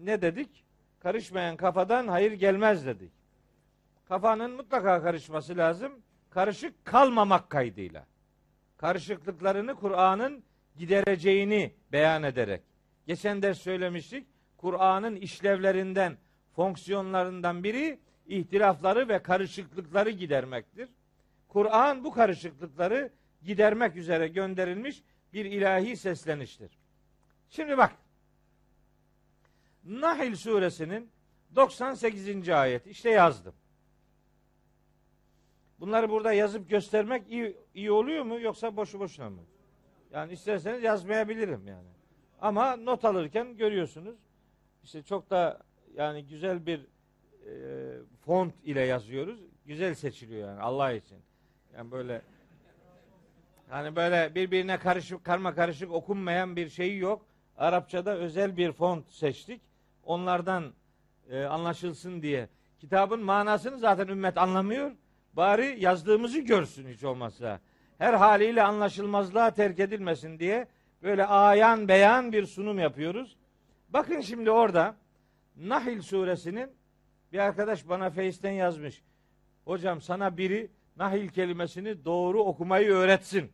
Ne dedik? Karışmayan kafadan hayır gelmez dedik. Kafanın mutlaka karışması lazım. Karışık kalmamak kaydıyla. Karışıklıklarını Kur'an'ın gidereceğini beyan ederek. Geçen ders söylemiştik. Kur'an'ın işlevlerinden, fonksiyonlarından biri ihtilafları ve karışıklıkları gidermektir. Kur'an bu karışıklıkları gidermek üzere gönderilmiş bir ilahi sesleniştir. Şimdi bak. Nahil suresinin 98. ayeti işte yazdım. Bunları burada yazıp göstermek iyi, iyi oluyor mu yoksa boşu boşuna mı? Yani isterseniz yazmayabilirim yani. Ama not alırken görüyorsunuz. İşte çok da yani güzel bir e, font ile yazıyoruz. Güzel seçiliyor yani Allah için. Yani böyle hani böyle birbirine karışık karma karışık okunmayan bir şey yok. Arapçada özel bir font seçtik. Onlardan e, anlaşılsın diye. Kitabın manasını zaten ümmet anlamıyor. Bari yazdığımızı görsün hiç olmazsa. Her haliyle anlaşılmazlığa terk edilmesin diye böyle ayan beyan bir sunum yapıyoruz. Bakın şimdi orada Nahil suresinin bir arkadaş bana Face'ten yazmış. Hocam sana biri Nahil kelimesini doğru okumayı öğretsin.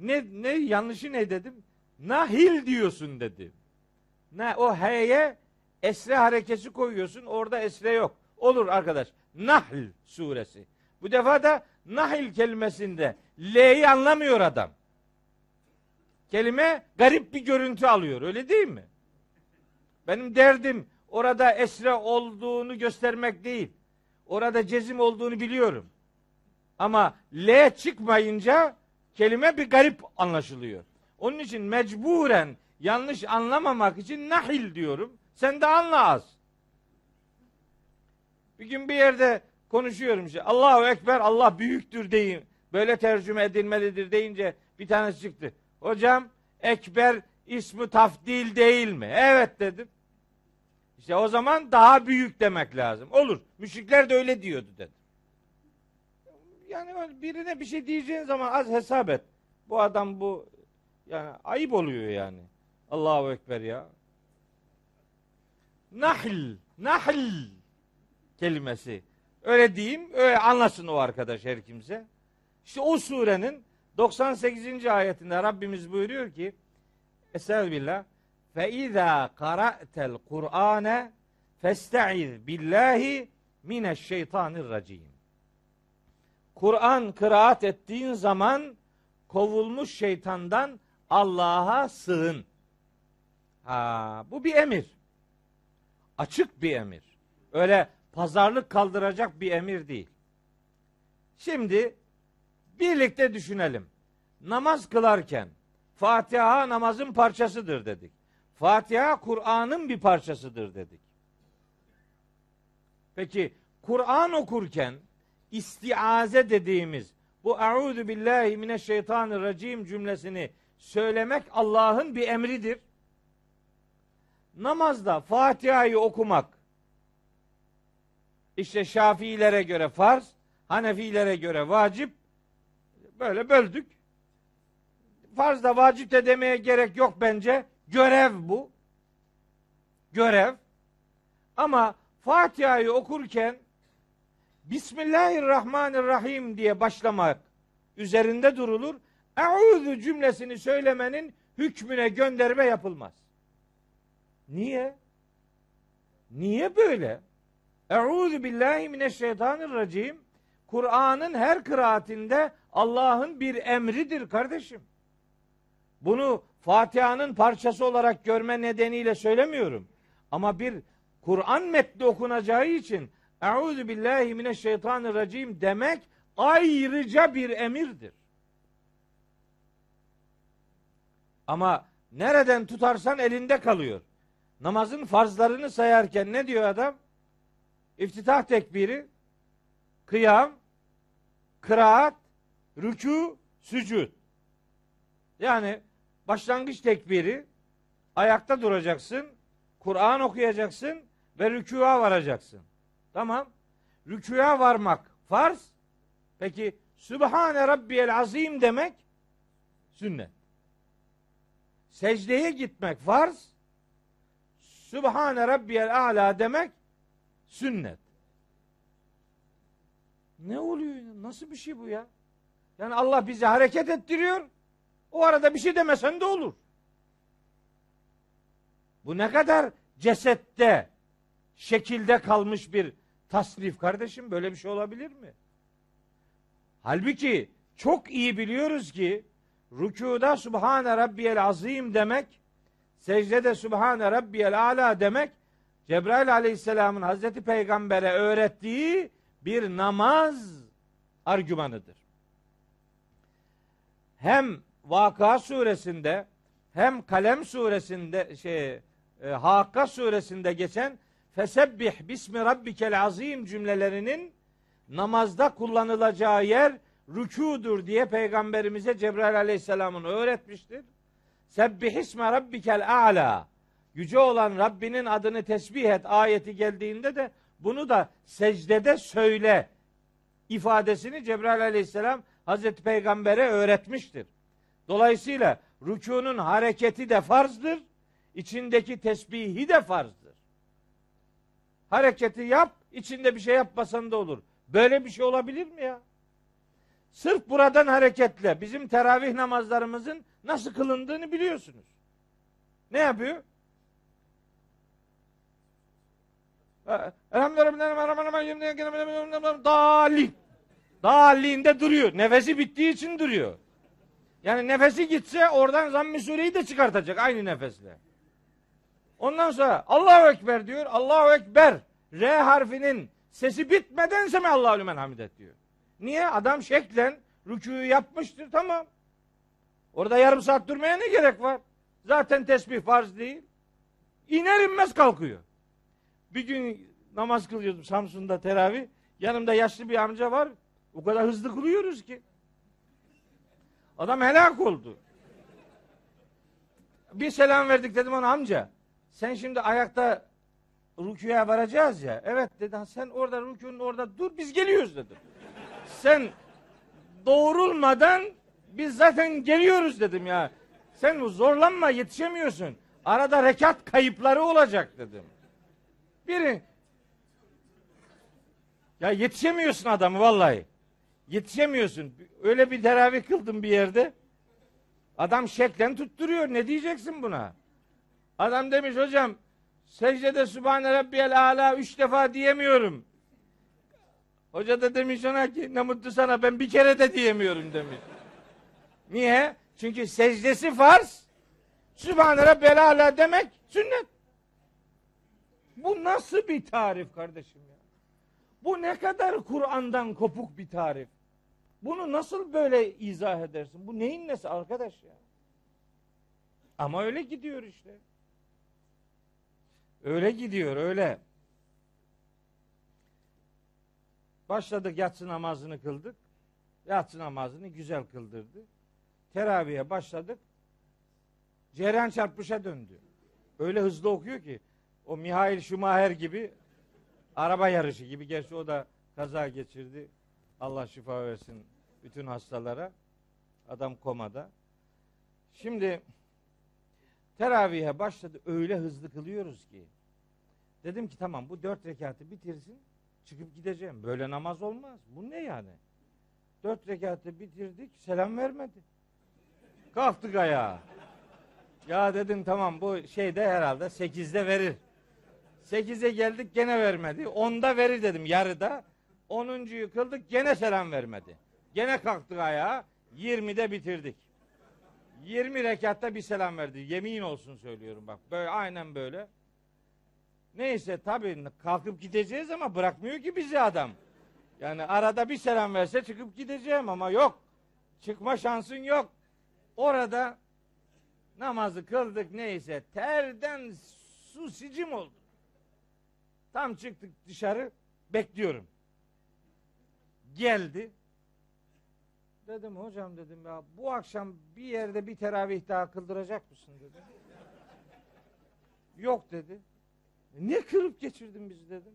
Ne ne yanlışı ne dedim? Nahil diyorsun dedi. Ne o h'ye esre harekesi koyuyorsun. Orada esre yok. Olur arkadaş. Nahl suresi. Bu defa da Nahil kelimesinde L'yi anlamıyor adam. Kelime garip bir görüntü alıyor. Öyle değil mi? Benim derdim orada esre olduğunu göstermek değil. Orada cezim olduğunu biliyorum. Ama L çıkmayınca kelime bir garip anlaşılıyor. Onun için mecburen yanlış anlamamak için nahil diyorum. Sen de anla az. Bir gün bir yerde konuşuyorum işte. Allahu Ekber Allah büyüktür deyin. Böyle tercüme edilmelidir deyince bir tanesi çıktı. Hocam Ekber ismi tafdil değil mi? Evet dedim. İşte o zaman daha büyük demek lazım. Olur. Müşrikler de öyle diyordu dedim. Yani birine bir şey diyeceğin zaman az hesap et. Bu adam bu yani ayıp oluyor yani. Allahu Ekber ya. Nahl, nahl kelimesi. Öyle diyeyim, öyle anlasın o arkadaş her kimse. İşte o surenin 98. ayetinde Rabbimiz buyuruyor ki Estağfirullah fe izâ qara'tel Kur'ane festaiz billahi mineşşeytanirracim. Kur'an kıraat ettiğin zaman kovulmuş şeytandan Allah'a sığın. Ha, bu bir emir. Açık bir emir. Öyle pazarlık kaldıracak bir emir değil. Şimdi birlikte düşünelim. Namaz kılarken Fatiha namazın parçasıdır dedik. Fatiha Kur'an'ın bir parçasıdır dedik. Peki Kur'an okurken istiaze dediğimiz bu Euzu billahi mineşşeytanirracim cümlesini söylemek Allah'ın bir emridir. Namazda Fatiha'yı okumak işte Şafiilere göre farz, Hanefilere göre vacip. Böyle böldük. farz da vacip de demeye gerek yok bence. Görev bu. Görev. Ama Fatiha'yı okurken Bismillahirrahmanirrahim diye başlamak üzerinde durulur. Eûzü cümlesini söylemenin hükmüne gönderme yapılmaz. Niye? Niye böyle? Eûzü billahi mineşşeytanirracim. Kur'an'ın her kıraatinde Allah'ın bir emridir kardeşim. Bunu Fatiha'nın parçası olarak görme nedeniyle söylemiyorum. Ama bir Kur'an metni okunacağı için Euzu billahi mineşşeytanirracim demek ayrıca bir emirdir. Ama nereden tutarsan elinde kalıyor. Namazın farzlarını sayarken ne diyor adam? İftitah tekbiri, kıyam, kıraat, rükû, sücud. Yani başlangıç tekbiri, ayakta duracaksın, Kur'an okuyacaksın ve rükûa varacaksın. Tamam. Rükûa varmak farz. Peki Sübhane Rabbiyel Azim demek sünnet. Secdeye gitmek farz. Sübhane Rabbiyel A'la demek sünnet. Ne oluyor? Nasıl bir şey bu ya? Yani Allah bizi hareket ettiriyor. O arada bir şey demesen de olur. Bu ne kadar cesette, şekilde kalmış bir tasnif kardeşim. Böyle bir şey olabilir mi? Halbuki çok iyi biliyoruz ki rükuda Subhane Rabbiyel Azim demek, secdede Subhane Rabbiyel Ala demek, Cebrail Aleyhisselam'ın Hazreti Peygamber'e öğrettiği bir namaz argümanıdır. Hem Vaka suresinde hem Kalem suresinde şey e, Hakka suresinde geçen fesebbih bismi rabbikel azim cümlelerinin namazda kullanılacağı yer rükudur diye peygamberimize Cebrail aleyhisselamın öğretmiştir. Sebbih isme rabbikel a'la yüce olan Rabbinin adını tesbih et ayeti geldiğinde de bunu da secdede söyle ifadesini Cebrail aleyhisselam Hazreti Peygamber'e öğretmiştir. Dolayısıyla rükunun hareketi de farzdır, içindeki tesbihi de farzdır. Hareketi yap, içinde bir şey yapmasan da olur. Böyle bir şey olabilir mi ya? Sırf buradan hareketle bizim teravih namazlarımızın nasıl kılındığını biliyorsunuz. Ne yapıyor? Dalin. Dalinde duruyor. Nefesi bittiği için duruyor. Yani nefesi gitse oradan zamm-ı de çıkartacak aynı nefesle. Ondan sonra Allahu Ekber diyor. Allahu Ekber. R harfinin sesi bitmeden semi Allahu lümen hamidet diyor. Niye? Adam şeklen rükûyu yapmıştır tamam. Orada yarım saat durmaya ne gerek var? Zaten tesbih farz değil. İner inmez kalkıyor. Bir gün namaz kılıyordum Samsun'da teravih. Yanımda yaşlı bir amca var. O kadar hızlı kılıyoruz ki. Adam helak oldu. Bir selam verdik dedim ona amca. Sen şimdi ayakta rüküye varacağız ya. Evet dedi. Sen orada rükünün orada dur biz geliyoruz dedim. Sen doğrulmadan biz zaten geliyoruz dedim ya. Sen zorlanma yetişemiyorsun. Arada rekat kayıpları olacak dedim. Biri ya yetişemiyorsun adamı vallahi. Yetişemiyorsun. Öyle bir teravih kıldım bir yerde. Adam şeklen tutturuyor. Ne diyeceksin buna? Adam demiş hocam secdede Sübhane Rabbiyel Ala üç defa diyemiyorum. Hoca da demiş ona ki ne mutlu sana ben bir kere de diyemiyorum demiş. Niye? Çünkü secdesi farz. Sübhane Rabbiyel Ala demek sünnet. Bu nasıl bir tarif kardeşim ya? Bu ne kadar Kur'an'dan kopuk bir tarif. Bunu nasıl böyle izah edersin? Bu neyin nesi arkadaş ya? Ama öyle gidiyor işte. Öyle gidiyor öyle. Başladık yatsı namazını kıldık. Yatsı namazını güzel kıldırdı. Teraviye başladık. Ceren çarpışa döndü. Öyle hızlı okuyor ki o Mihail Schumacher gibi araba yarışı gibi. Gerçi o da kaza geçirdi. Allah şifa versin bütün hastalara. Adam komada. Şimdi teravihe başladı öyle hızlı kılıyoruz ki. Dedim ki tamam bu dört rekatı bitirsin çıkıp gideceğim. Böyle namaz olmaz. Bu ne yani? Dört rekatı bitirdik selam vermedi. Kalktık ayağa. Ya dedim tamam bu şeyde herhalde sekizde verir. Sekize geldik gene vermedi. Onda verir dedim yarıda. Onuncuyu kıldık gene selam vermedi. Gene kalktık ayağa. Yirmide bitirdik. Yirmi rekatta bir selam verdi. Yemin olsun söylüyorum bak. Böyle aynen böyle. Neyse tabii kalkıp gideceğiz ama bırakmıyor ki bizi adam. Yani arada bir selam verse çıkıp gideceğim ama yok. Çıkma şansın yok. Orada namazı kıldık neyse terden su sicim oldu. Tam çıktık dışarı bekliyorum. Geldi. Dedim hocam dedim ya bu akşam bir yerde bir teravih daha kıldıracak mısın dedim. Yok dedi. "E, Ne kırıp geçirdin bizi dedim.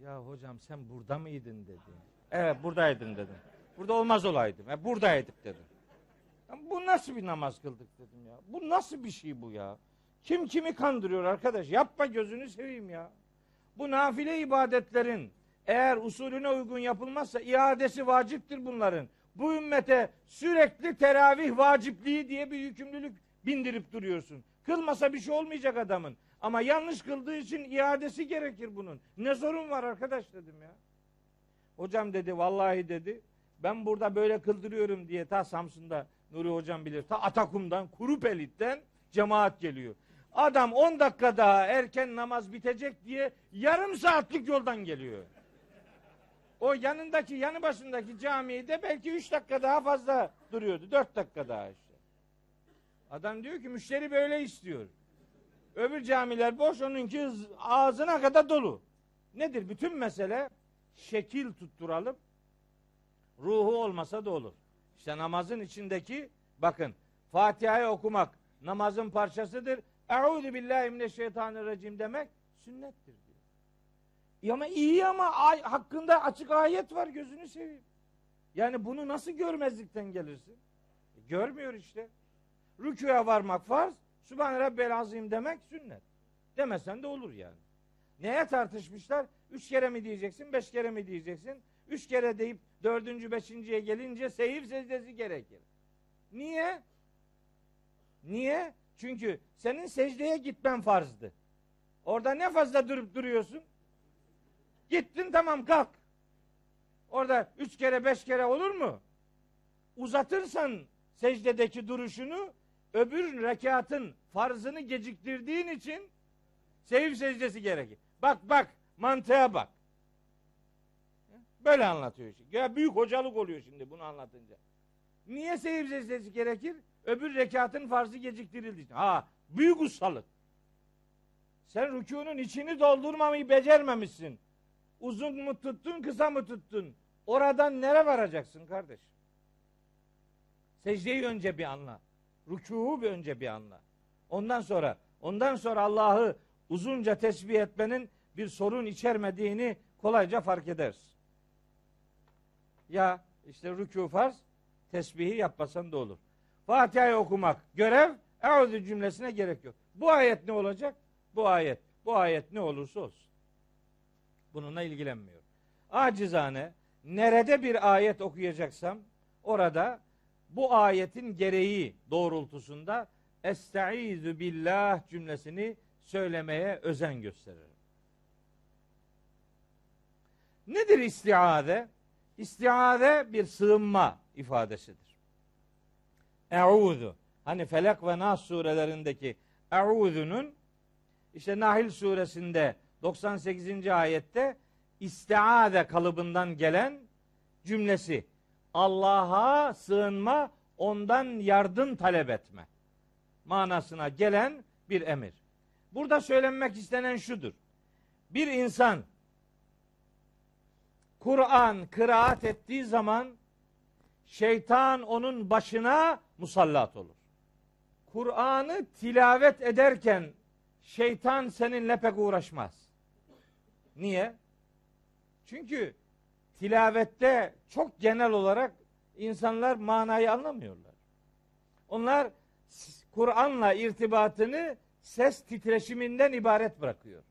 Ya hocam sen burada mıydın dedi. Evet buradaydın dedim. Burada olmaz olaydım. E, buradaydık dedim. Ya bu nasıl bir namaz kıldık dedim ya. Bu nasıl bir şey bu ya? Kim kimi kandırıyor arkadaş? Yapma gözünü seveyim ya. Bu nafile ibadetlerin eğer usulüne uygun yapılmazsa iadesi vaciptir bunların. Bu ümmete sürekli teravih vacipliği diye bir yükümlülük bindirip duruyorsun. Kılmasa bir şey olmayacak adamın. Ama yanlış kıldığı için iadesi gerekir bunun. Ne sorun var arkadaş dedim ya. Hocam dedi vallahi dedi ben burada böyle kıldırıyorum diye ta Samsun'da Nuri hocam bilir. Ta Atakum'dan Kurupelit'ten cemaat geliyor. Adam 10 dakika daha erken namaz bitecek diye yarım saatlik yoldan geliyor. O yanındaki yanı başındaki camide belki 3 dakika daha fazla duruyordu. 4 dakika daha işte. Adam diyor ki müşteri böyle istiyor. Öbür camiler boş onunki ağzına kadar dolu. Nedir? Bütün mesele şekil tutturalım. Ruhu olmasa da olur. İşte namazın içindeki bakın Fatiha'yı okumak namazın parçasıdır. Euzu billahi mineşşeytanirracim demek sünnettir diyor. Ama iyi ama ay, hakkında açık ayet var gözünü seveyim. Yani bunu nasıl görmezlikten gelirsin? E, görmüyor işte. Rüküye varmak farz. Sübhane Rabbel Azim demek sünnet. Demesen de olur yani. Neye tartışmışlar? Üç kere mi diyeceksin, beş kere mi diyeceksin? Üç kere deyip dördüncü, beşinciye gelince seyir secdesi gerekir. Niye? Niye? Çünkü senin secdeye gitmen farzdı. Orada ne fazla durup duruyorsun? Gittin tamam kalk. Orada üç kere beş kere olur mu? Uzatırsan secdedeki duruşunu öbür rekatın farzını geciktirdiğin için seyir secdesi gerekir. Bak bak mantığa bak. Böyle anlatıyor şimdi. Ya büyük hocalık oluyor şimdi bunu anlatınca. Niye seyir secdesi gerekir? Öbür rekatın farzı geciktirildiği için. Ha büyük ustalık. Sen rükunun içini doldurmamayı becermemişsin. Uzun mu tuttun, kısa mı tuttun? Oradan nere varacaksın kardeş? Secdeyi önce bir anla. Rükûhu bir önce bir anla. Ondan sonra ondan sonra Allah'ı uzunca tesbih etmenin bir sorun içermediğini kolayca fark edersin. Ya işte rükû farz, tesbihi yapmasan da olur. Fatiha'yı okumak görev, eûzü cümlesine gerek yok. Bu ayet ne olacak? Bu ayet. Bu ayet ne olursa olsun. Bununla ilgilenmiyor. Acizane nerede bir ayet okuyacaksam orada bu ayetin gereği doğrultusunda Estaizu billah cümlesini söylemeye özen gösteririm. Nedir istiade? İstiade bir sığınma ifadesidir. Eûzu. Hani Felak ve Nas surelerindeki Eûzu'nun işte Nahil suresinde 98. ayette istiade kalıbından gelen cümlesi. Allah'a sığınma, ondan yardım talep etme manasına gelen bir emir. Burada söylenmek istenen şudur. Bir insan Kur'an kıraat ettiği zaman şeytan onun başına musallat olur. Kur'an'ı tilavet ederken şeytan seninle pek uğraşmaz. Niye? Çünkü tilavette çok genel olarak insanlar manayı anlamıyorlar. Onlar Kur'an'la irtibatını ses titreşiminden ibaret bırakıyor.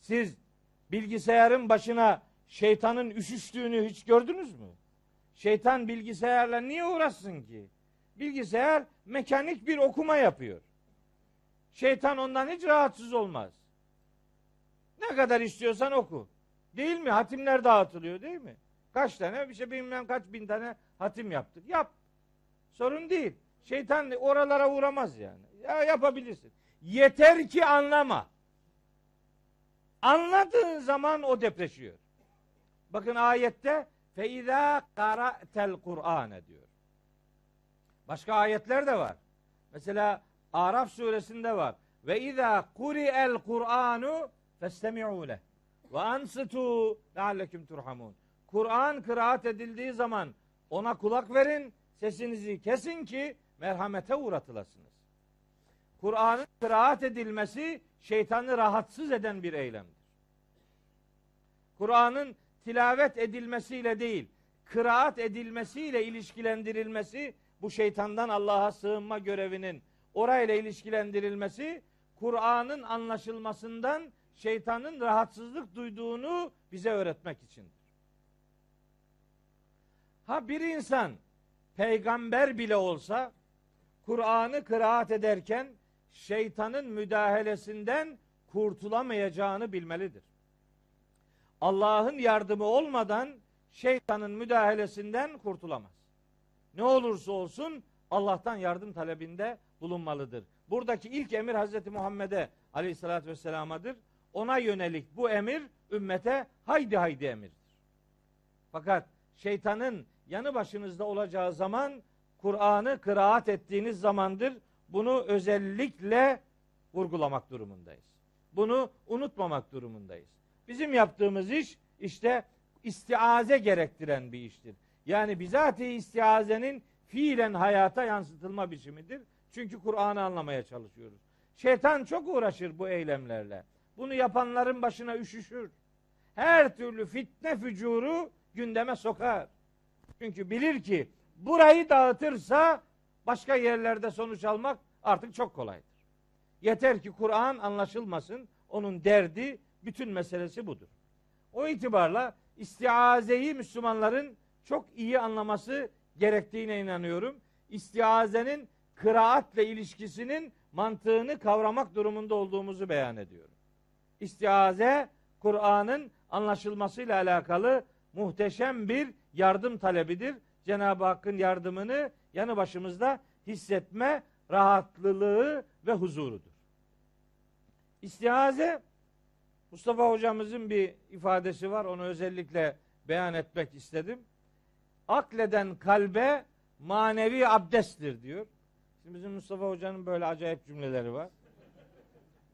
Siz bilgisayarın başına şeytanın üşüştüğünü hiç gördünüz mü? Şeytan bilgisayarla niye uğraşsın ki? Bilgisayar mekanik bir okuma yapıyor. Şeytan ondan hiç rahatsız olmaz. Ne kadar istiyorsan oku. Değil mi? Hatimler dağıtılıyor değil mi? Kaç tane bir şey bilmem kaç bin tane hatim yaptık. Yap. Sorun değil. Şeytan oralara uğramaz yani. Ya yapabilirsin. Yeter ki anlama. Anladığın zaman o depreşiyor. Bakın ayette fe izâ qara'tel Kur'ane diyor. Başka ayetler de var. Mesela Araf suresinde var. Ve izâ kuri'el Kur'anu festemi'û leh. Ve ansitu lealleküm turhamun. Kur'an kıraat edildiği zaman ona kulak verin, sesinizi kesin ki merhamete uğratılasınız. Kur'an'ın kıraat edilmesi şeytanı rahatsız eden bir eylemdir. Kur'an'ın tilavet edilmesiyle değil, kıraat edilmesiyle ilişkilendirilmesi bu şeytandan Allah'a sığınma görevinin orayla ilişkilendirilmesi Kur'an'ın anlaşılmasından şeytanın rahatsızlık duyduğunu bize öğretmek içindir. Ha bir insan peygamber bile olsa Kur'an'ı kıraat ederken şeytanın müdahalesinden kurtulamayacağını bilmelidir. Allah'ın yardımı olmadan şeytanın müdahalesinden kurtulamaz. Ne olursa olsun Allah'tan yardım talebinde bulunmalıdır. Buradaki ilk emir Hazreti Muhammed'e aleyhissalatü vesselamadır. Ona yönelik bu emir ümmete haydi haydi emirdir. Fakat şeytanın yanı başınızda olacağı zaman Kur'an'ı kıraat ettiğiniz zamandır. Bunu özellikle vurgulamak durumundayız. Bunu unutmamak durumundayız. Bizim yaptığımız iş işte istiaze gerektiren bir iştir. Yani bizatihi istiazenin fiilen hayata yansıtılma biçimidir. Çünkü Kur'an'ı anlamaya çalışıyoruz. Şeytan çok uğraşır bu eylemlerle. Bunu yapanların başına üşüşür. Her türlü fitne fücuru gündeme sokar. Çünkü bilir ki burayı dağıtırsa başka yerlerde sonuç almak artık çok kolaydır. Yeter ki Kur'an anlaşılmasın. Onun derdi, bütün meselesi budur. O itibarla istiazeyi Müslümanların çok iyi anlaması gerektiğine inanıyorum. İstiazenin kıraatle ilişkisinin mantığını kavramak durumunda olduğumuzu beyan ediyorum. İstiaze Kur'an'ın anlaşılmasıyla alakalı muhteşem bir yardım talebidir. Cenab-ı Hakk'ın yardımını yanı başımızda hissetme rahatlılığı ve huzurudur. İstiaze Mustafa hocamızın bir ifadesi var. Onu özellikle beyan etmek istedim. Akleden kalbe manevi abdesttir diyor. Şimdi bizim Mustafa hocanın böyle acayip cümleleri var.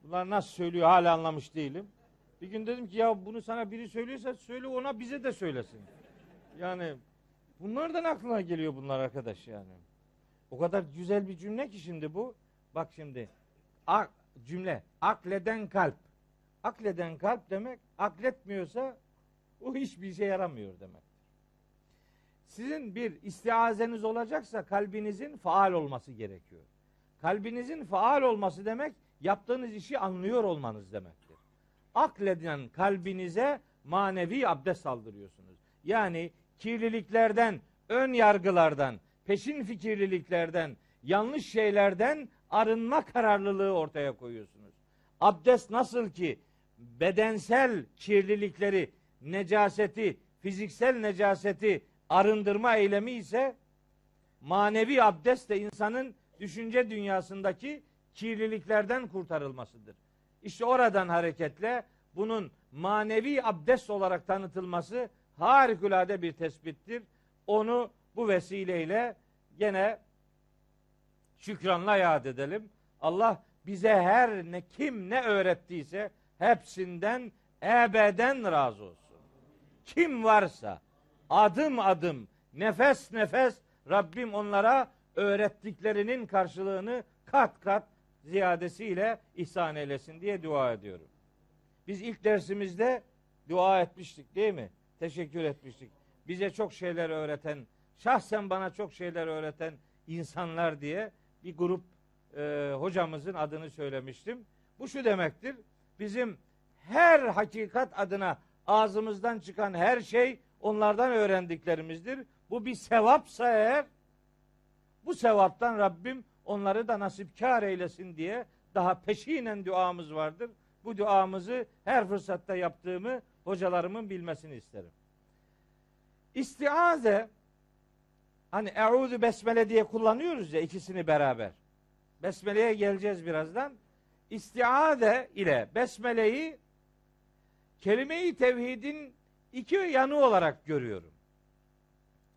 Bunlar nasıl söylüyor hala anlamış değilim. Bir gün dedim ki ya bunu sana biri söylüyorsa söyle ona bize de söylesin. Yani bunlardan aklına geliyor bunlar arkadaş yani. O kadar güzel bir cümle ki şimdi bu. Bak şimdi. Ak, cümle. Akleden kalp. Akleden kalp demek akletmiyorsa o hiçbir işe yaramıyor demek. Sizin bir istiazeniz olacaksa kalbinizin faal olması gerekiyor. Kalbinizin faal olması demek yaptığınız işi anlıyor olmanız demektir. Akleden kalbinize manevi abdest aldırıyorsunuz. Yani kirliliklerden, ön yargılardan, peşin fikirliliklerden, yanlış şeylerden arınma kararlılığı ortaya koyuyorsunuz. Abdest nasıl ki bedensel kirlilikleri, necaseti, fiziksel necaseti arındırma eylemi ise manevi abdest de insanın düşünce dünyasındaki kirliliklerden kurtarılmasıdır. İşte oradan hareketle bunun manevi abdest olarak tanıtılması harikulade bir tespittir. Onu bu vesileyle gene şükranla yad edelim. Allah bize her ne kim ne öğrettiyse hepsinden ebeden razı olsun. Kim varsa adım adım nefes nefes Rabbim onlara öğrettiklerinin karşılığını kat kat ziyadesiyle ihsan eylesin diye dua ediyorum. Biz ilk dersimizde dua etmiştik değil mi? Teşekkür etmiştik. Bize çok şeyler öğreten, şahsen bana çok şeyler öğreten insanlar diye bir grup e, hocamızın adını söylemiştim. Bu şu demektir. Bizim her hakikat adına ağzımızdan çıkan her şey onlardan öğrendiklerimizdir. Bu bir sevapsa eğer bu sevaptan Rabbim onları da nasipkar eylesin diye daha peşinen duamız vardır. Bu duamızı her fırsatta yaptığımı hocalarımın bilmesini isterim. İstiaze hani eûzü besmele diye kullanıyoruz ya ikisini beraber. Besmele'ye geleceğiz birazdan. İstiade ile besmeleyi kelime-i tevhidin iki yanı olarak görüyorum.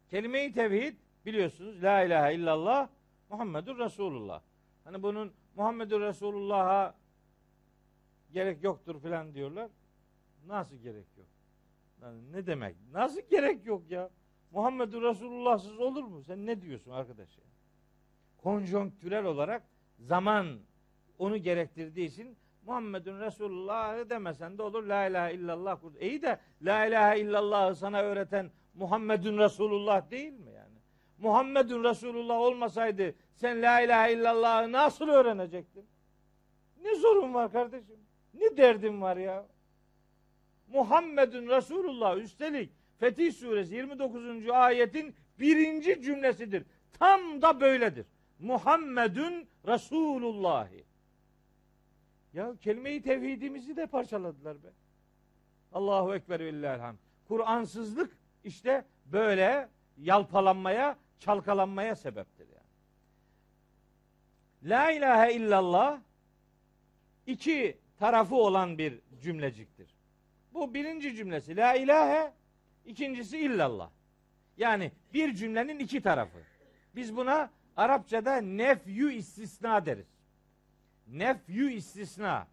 Kelime-i tevhid biliyorsunuz la ilahe illallah Muhammedur Resulullah. Hani bunun Muhammedur Resulullah'a gerek yoktur filan diyorlar. Nasıl gerek yok? Yani ne demek? Nasıl gerek yok ya? Muhammedur Resulullah'sız olur mu? Sen ne diyorsun arkadaş ya? Konjonktürel olarak zaman onu gerektirdiği için Muhammedun Resulullah'ı demesen de olur. La ilahe illallah. İyi de la ilahe illallah'ı sana öğreten Muhammedun Resulullah değil mi? Muhammedun Resulullah olmasaydı sen la ilahe illallah'ı nasıl öğrenecektin? Ne sorun var kardeşim? Ne derdin var ya? Muhammedun Resulullah üstelik Fetih Suresi 29. ayetin birinci cümlesidir. Tam da böyledir. Muhammedun Resulullahi. Ya kelime-i tevhidimizi de parçaladılar be. Allahu Ekber ve. Kur'ansızlık işte böyle yalpalanmaya, çalkalanmaya sebeptir yani. La ilahe illallah iki tarafı olan bir cümleciktir. Bu birinci cümlesi. La ilahe, ikincisi illallah. Yani bir cümlenin iki tarafı. Biz buna Arapçada nefyü istisna deriz. Nefyü istisna.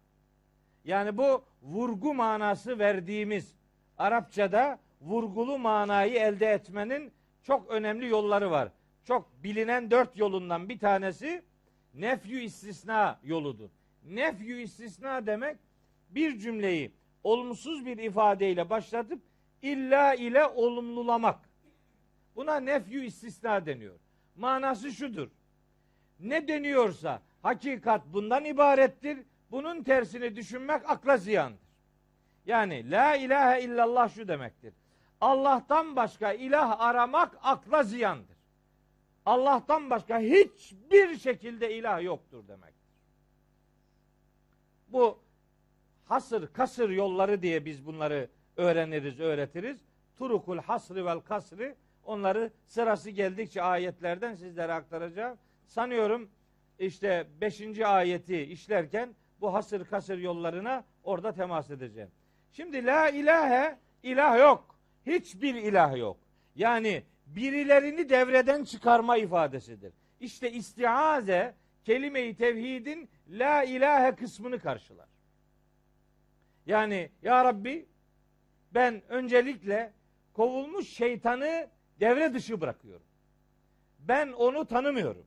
Yani bu vurgu manası verdiğimiz Arapçada vurgulu manayı elde etmenin çok önemli yolları var. Çok bilinen dört yolundan bir tanesi nefyü istisna yoludur. Nefyü istisna demek bir cümleyi olumsuz bir ifadeyle başlatıp illa ile olumlulamak. Buna nefyü istisna deniyor. Manası şudur. Ne deniyorsa hakikat bundan ibarettir. Bunun tersini düşünmek akla ziyandır. Yani la ilahe illallah şu demektir. Allah'tan başka ilah aramak akla ziyandır. Allah'tan başka hiçbir şekilde ilah yoktur demektir. Bu hasır kasır yolları diye biz bunları öğreniriz, öğretiriz. Turukul hasrı vel kasrı onları sırası geldikçe ayetlerden sizlere aktaracağım. Sanıyorum işte 5. ayeti işlerken bu hasır kasır yollarına orada temas edeceğim. Şimdi la ilahe ilah yok. Hiçbir ilah yok. Yani birilerini devreden çıkarma ifadesidir. İşte istiaze kelime-i tevhidin la ilahe kısmını karşılar. Yani ya Rabbi ben öncelikle kovulmuş şeytanı devre dışı bırakıyorum. Ben onu tanımıyorum.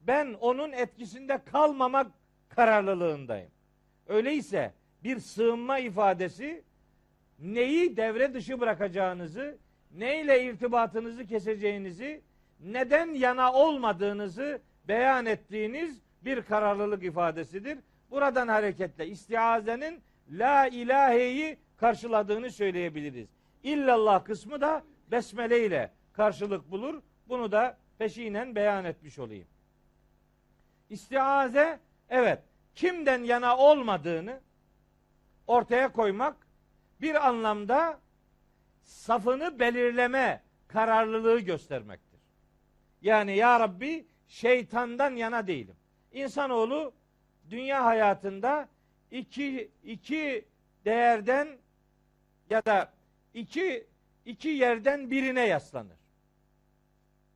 Ben onun etkisinde kalmamak kararlılığındayım. Öyleyse bir sığınma ifadesi neyi devre dışı bırakacağınızı, neyle irtibatınızı keseceğinizi, neden yana olmadığınızı beyan ettiğiniz bir kararlılık ifadesidir. Buradan hareketle istiazenin la ilaheyi karşıladığını söyleyebiliriz. İllallah kısmı da besmele ile karşılık bulur. Bunu da peşinen beyan etmiş olayım. İstiaze evet kimden yana olmadığını ortaya koymak bir anlamda safını belirleme kararlılığı göstermektir. Yani ya Rabbi şeytandan yana değilim. İnsanoğlu dünya hayatında iki, iki değerden ya da iki, iki yerden birine yaslanır.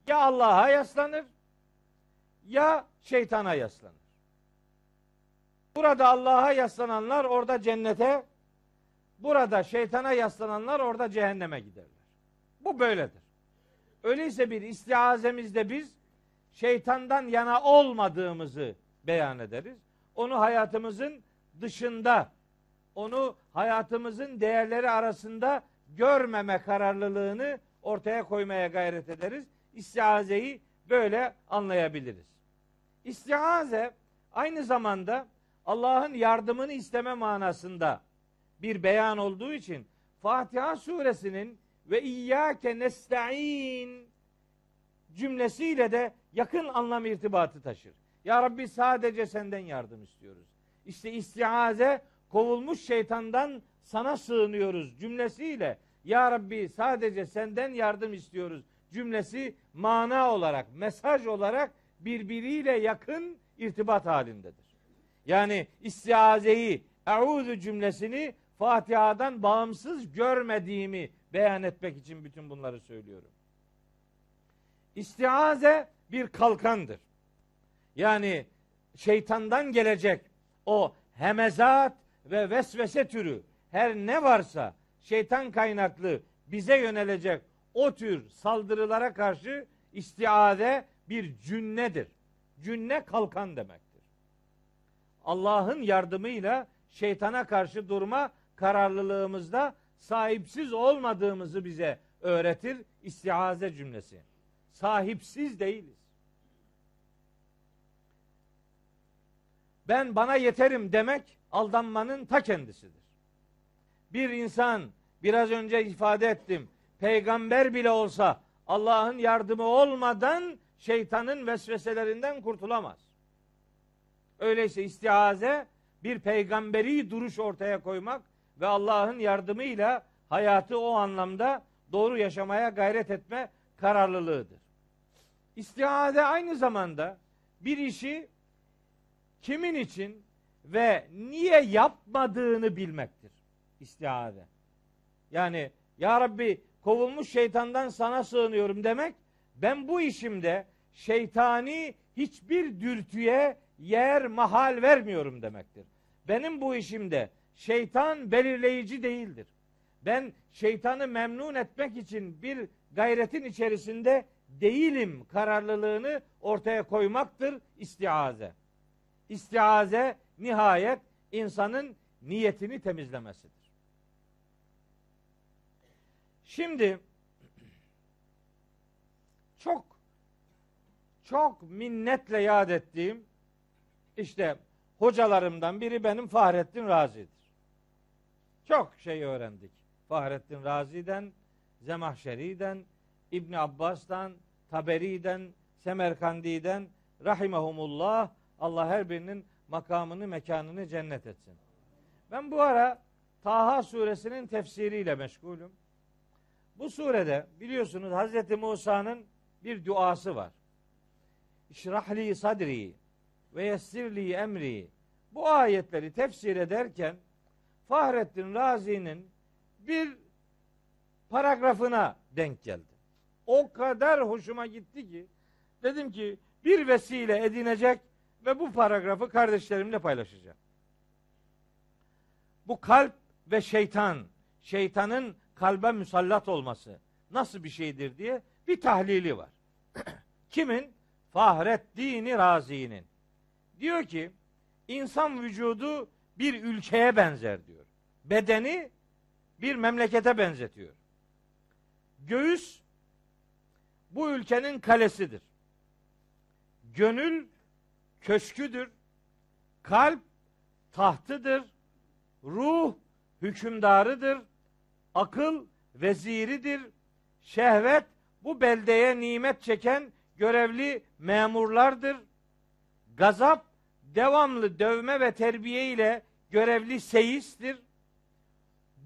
Ya Allah'a yaslanır ya şeytana yaslanır. Burada Allah'a yaslananlar orada cennete, burada şeytana yaslananlar orada cehenneme giderler. Bu böyledir. Öyleyse bir istiazemizde biz şeytandan yana olmadığımızı beyan ederiz. Onu hayatımızın dışında, onu hayatımızın değerleri arasında görmeme kararlılığını ortaya koymaya gayret ederiz. İstiazeyi böyle anlayabiliriz. İstiaze aynı zamanda Allah'ın yardımını isteme manasında bir beyan olduğu için Fatiha suresinin ve İyyâke nesta'in cümlesiyle de yakın anlam irtibatı taşır. Ya Rabbi sadece senden yardım istiyoruz. İşte istiaze kovulmuş şeytandan sana sığınıyoruz cümlesiyle Ya Rabbi sadece senden yardım istiyoruz cümlesi mana olarak, mesaj olarak birbiriyle yakın irtibat halindedir. Yani istiazeyi, eûzü cümlesini Fatiha'dan bağımsız görmediğimi beyan etmek için bütün bunları söylüyorum. İstiaze bir kalkandır. Yani şeytandan gelecek o hemezat ve vesvese türü her ne varsa şeytan kaynaklı bize yönelecek o tür saldırılara karşı istiade bir cünnedir. Cünne kalkan demektir. Allah'ın yardımıyla şeytana karşı durma kararlılığımızda sahipsiz olmadığımızı bize öğretir istiaze cümlesi. Sahipsiz değiliz. Ben bana yeterim demek aldanmanın ta kendisidir. Bir insan biraz önce ifade ettim. Peygamber bile olsa Allah'ın yardımı olmadan şeytanın vesveselerinden kurtulamaz. Öyleyse istiaze bir peygamberi duruş ortaya koymak ve Allah'ın yardımıyla hayatı o anlamda doğru yaşamaya gayret etme kararlılığıdır. İstiade aynı zamanda bir işi kimin için ve niye yapmadığını bilmektir. İstiade. Yani ya Rabbi kovulmuş şeytandan sana sığınıyorum demek ben bu işimde şeytani hiçbir dürtüye yer mahal vermiyorum demektir. Benim bu işimde şeytan belirleyici değildir. Ben şeytanı memnun etmek için bir gayretin içerisinde değilim kararlılığını ortaya koymaktır istiaze. İstiaze nihayet insanın niyetini temizlemesidir. Şimdi çok çok minnetle yad ettiğim işte hocalarımdan biri benim Fahrettin Razi'dir. Çok şey öğrendik. Fahrettin Razi'den, Zemahşeri'den, İbn Abbas'tan, Taberi'den, Semerkandi'den rahimehumullah Allah her birinin makamını, mekanını cennet etsin. Ben bu ara Taha suresinin tefsiriyle meşgulüm. Bu surede biliyorsunuz Hazreti Musa'nın bir duası var. İşrahli sadri ve yessirli emri. Bu ayetleri tefsir ederken Fahrettin Razi'nin bir paragrafına denk geldi. O kadar hoşuma gitti ki dedim ki bir vesile edinecek ve bu paragrafı kardeşlerimle paylaşacağım. Bu kalp ve şeytan, şeytanın kalbe musallat olması nasıl bir şeydir diye bir tahlili var. Kimin? Fahreddin Razi'nin. Diyor ki insan vücudu bir ülkeye benzer diyor. Bedeni bir memlekete benzetiyor. Göğüs bu ülkenin kalesidir. Gönül köşküdür. Kalp tahtıdır. Ruh hükümdarıdır. Akıl veziridir. Şehvet bu beldeye nimet çeken görevli memurlardır. Gazap devamlı dövme ve terbiye ile görevli seyistir.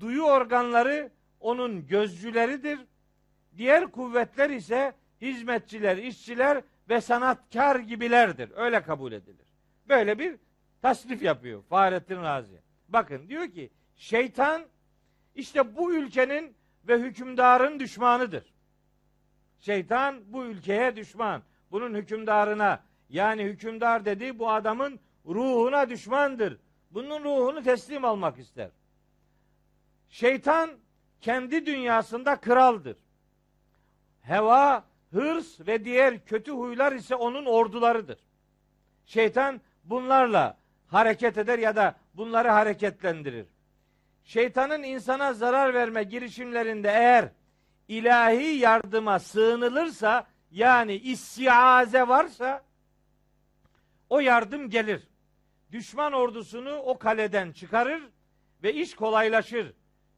Duyu organları onun gözcüleridir. Diğer kuvvetler ise hizmetçiler, işçiler ve sanatkar gibilerdir. Öyle kabul edilir. Böyle bir tasnif yapıyor Fahrettin Razi. Bakın diyor ki şeytan işte bu ülkenin ve hükümdarın düşmanıdır. Şeytan bu ülkeye düşman. Bunun hükümdarına yani hükümdar dediği bu adamın ruhuna düşmandır. Bunun ruhunu teslim almak ister. Şeytan kendi dünyasında kraldır. Heva, hırs ve diğer kötü huylar ise onun ordularıdır. Şeytan bunlarla hareket eder ya da bunları hareketlendirir. Şeytanın insana zarar verme girişimlerinde eğer ilahi yardıma sığınılırsa yani istiaze varsa o yardım gelir. Düşman ordusunu o kaleden çıkarır ve iş kolaylaşır.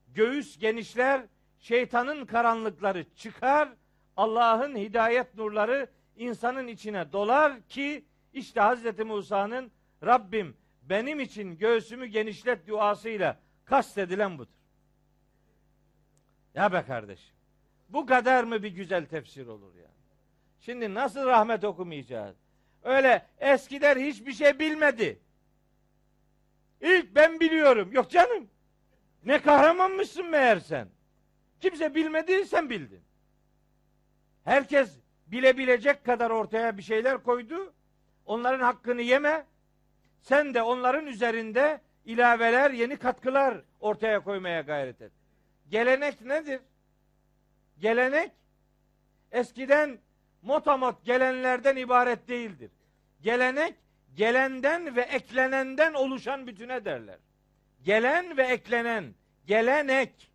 Göğüs genişler, şeytanın karanlıkları çıkar, Allah'ın hidayet nurları insanın içine dolar ki işte Hazreti Musa'nın Rabbim benim için göğsümü genişlet duasıyla kastedilen budur. Ya be kardeşim. Bu kadar mı bir güzel tefsir olur ya? Şimdi nasıl rahmet okumayacağız? Öyle eskiler hiçbir şey bilmedi. İlk ben biliyorum. Yok canım. Ne kahramanmışsın meğer sen. Kimse bilmedi sen bildin. Herkes bilebilecek kadar ortaya bir şeyler koydu. Onların hakkını yeme. Sen de onların üzerinde ilaveler, yeni katkılar ortaya koymaya gayret et. Gelenek nedir? Gelenek eskiden motamot gelenlerden ibaret değildir. Gelenek gelenden ve eklenenden oluşan bütüne derler. Gelen ve eklenen, gelenek.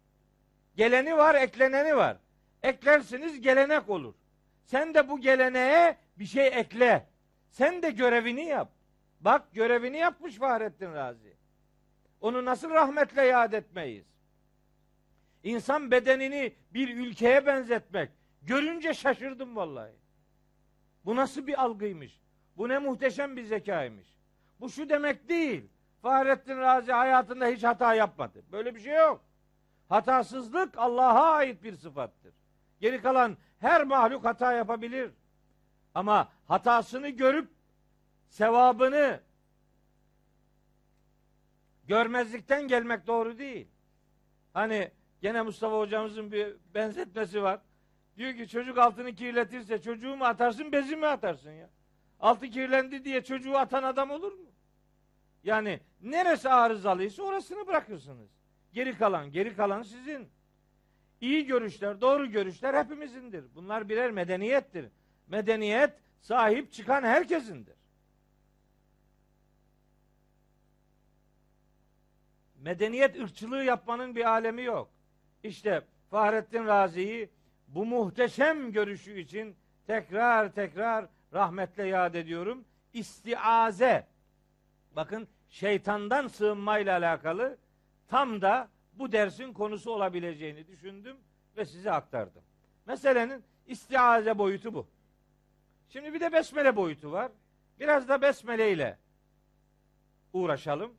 Geleni var, ekleneni var. Eklersiniz gelenek olur. Sen de bu geleneğe bir şey ekle. Sen de görevini yap. Bak görevini yapmış Fahrettin Razi. Onu nasıl rahmetle yad etmeyiz? İnsan bedenini bir ülkeye benzetmek. Görünce şaşırdım vallahi. Bu nasıl bir algıymış? Bu ne muhteşem bir zekaymış. Bu şu demek değil. Fahrettin Razi hayatında hiç hata yapmadı. Böyle bir şey yok. Hatasızlık Allah'a ait bir sıfattır. Geri kalan her mahluk hata yapabilir. Ama hatasını görüp sevabını görmezlikten gelmek doğru değil. Hani gene Mustafa hocamızın bir benzetmesi var. Diyor ki çocuk altını kirletirse çocuğu mu atarsın bezi mi atarsın ya? Altı kirlendi diye çocuğu atan adam olur mu? Yani neresi arızalıysa orasını bırakırsınız. Geri kalan, geri kalan sizin. İyi görüşler, doğru görüşler hepimizindir. Bunlar birer medeniyettir. Medeniyet sahip çıkan herkesindir. Medeniyet ırkçılığı yapmanın bir alemi yok. İşte Fahrettin Razi'yi bu muhteşem görüşü için tekrar tekrar rahmetle yad ediyorum. İstiaze. Bakın şeytandan sığınmayla alakalı tam da bu dersin konusu olabileceğini düşündüm ve size aktardım. Meselenin istiaze boyutu bu. Şimdi bir de besmele boyutu var. Biraz da besmele ile uğraşalım.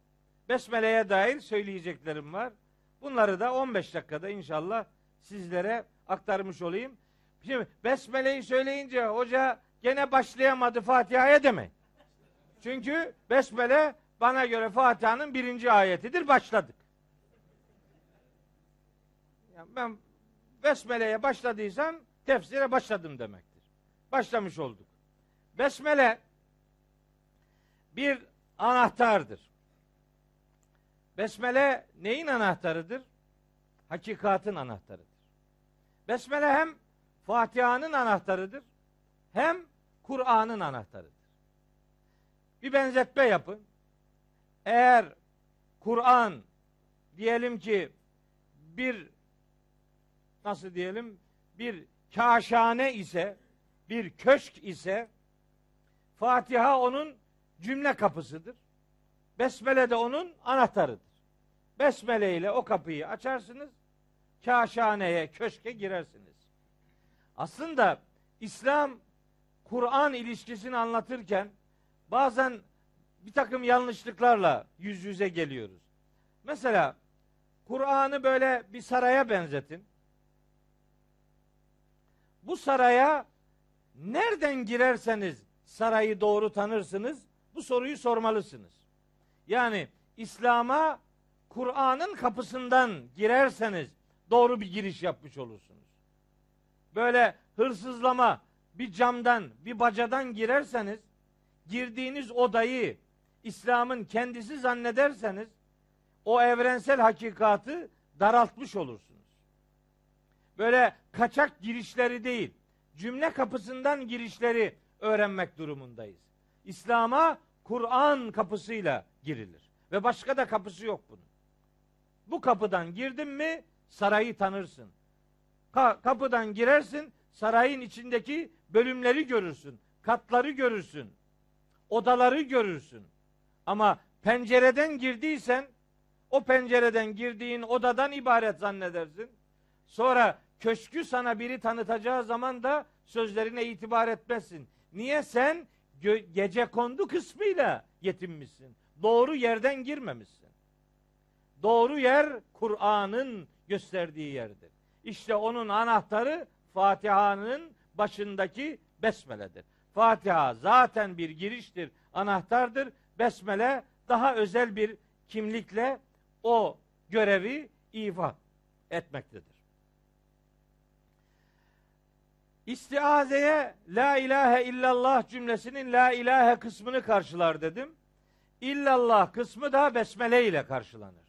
Besmele'ye dair söyleyeceklerim var. Bunları da 15 dakikada inşallah sizlere aktarmış olayım. Şimdi Besmele'yi söyleyince hoca gene başlayamadı Fatiha'ya deme. Çünkü Besmele bana göre Fatiha'nın birinci ayetidir. Başladık. Yani ben Besmele'ye başladıysam tefsire başladım demektir. Başlamış olduk. Besmele bir anahtardır. Besmele neyin anahtarıdır? Hakikatin anahtarıdır. Besmele hem Fatiha'nın anahtarıdır hem Kur'an'ın anahtarıdır. Bir benzetme yapın. Eğer Kur'an diyelim ki bir nasıl diyelim bir kaşane ise bir köşk ise Fatiha onun cümle kapısıdır. Besmele de onun anahtarıdır. Besmele ile o kapıyı açarsınız. Kaşhaneye, köşke girersiniz. Aslında İslam Kur'an ilişkisini anlatırken bazen bir takım yanlışlıklarla yüz yüze geliyoruz. Mesela Kur'an'ı böyle bir saraya benzetin. Bu saraya nereden girerseniz sarayı doğru tanırsınız. Bu soruyu sormalısınız. Yani İslam'a Kur'an'ın kapısından girerseniz doğru bir giriş yapmış olursunuz. Böyle hırsızlama bir camdan, bir bacadan girerseniz girdiğiniz odayı İslam'ın kendisi zannederseniz o evrensel hakikatı daraltmış olursunuz. Böyle kaçak girişleri değil, cümle kapısından girişleri öğrenmek durumundayız. İslam'a Kur'an kapısıyla girilir. Ve başka da kapısı yok bunun. Bu kapıdan girdin mi sarayı tanırsın. Ka- kapıdan girersin, sarayın içindeki bölümleri görürsün, katları görürsün, odaları görürsün. Ama pencereden girdiysen o pencereden girdiğin odadan ibaret zannedersin. Sonra köşkü sana biri tanıtacağı zaman da sözlerine itibar etmezsin. Niye sen gö- gece kondu kısmıyla yetinmişsin? Doğru yerden girmemişsin. Doğru yer Kur'an'ın gösterdiği yerdir. İşte onun anahtarı Fatiha'nın başındaki besmeledir. Fatiha zaten bir giriştir, anahtardır. Besmele daha özel bir kimlikle o görevi ifa etmektedir. İstiazeye la ilahe illallah cümlesinin la ilahe kısmını karşılar dedim. İllallah kısmı da besmele ile karşılanır.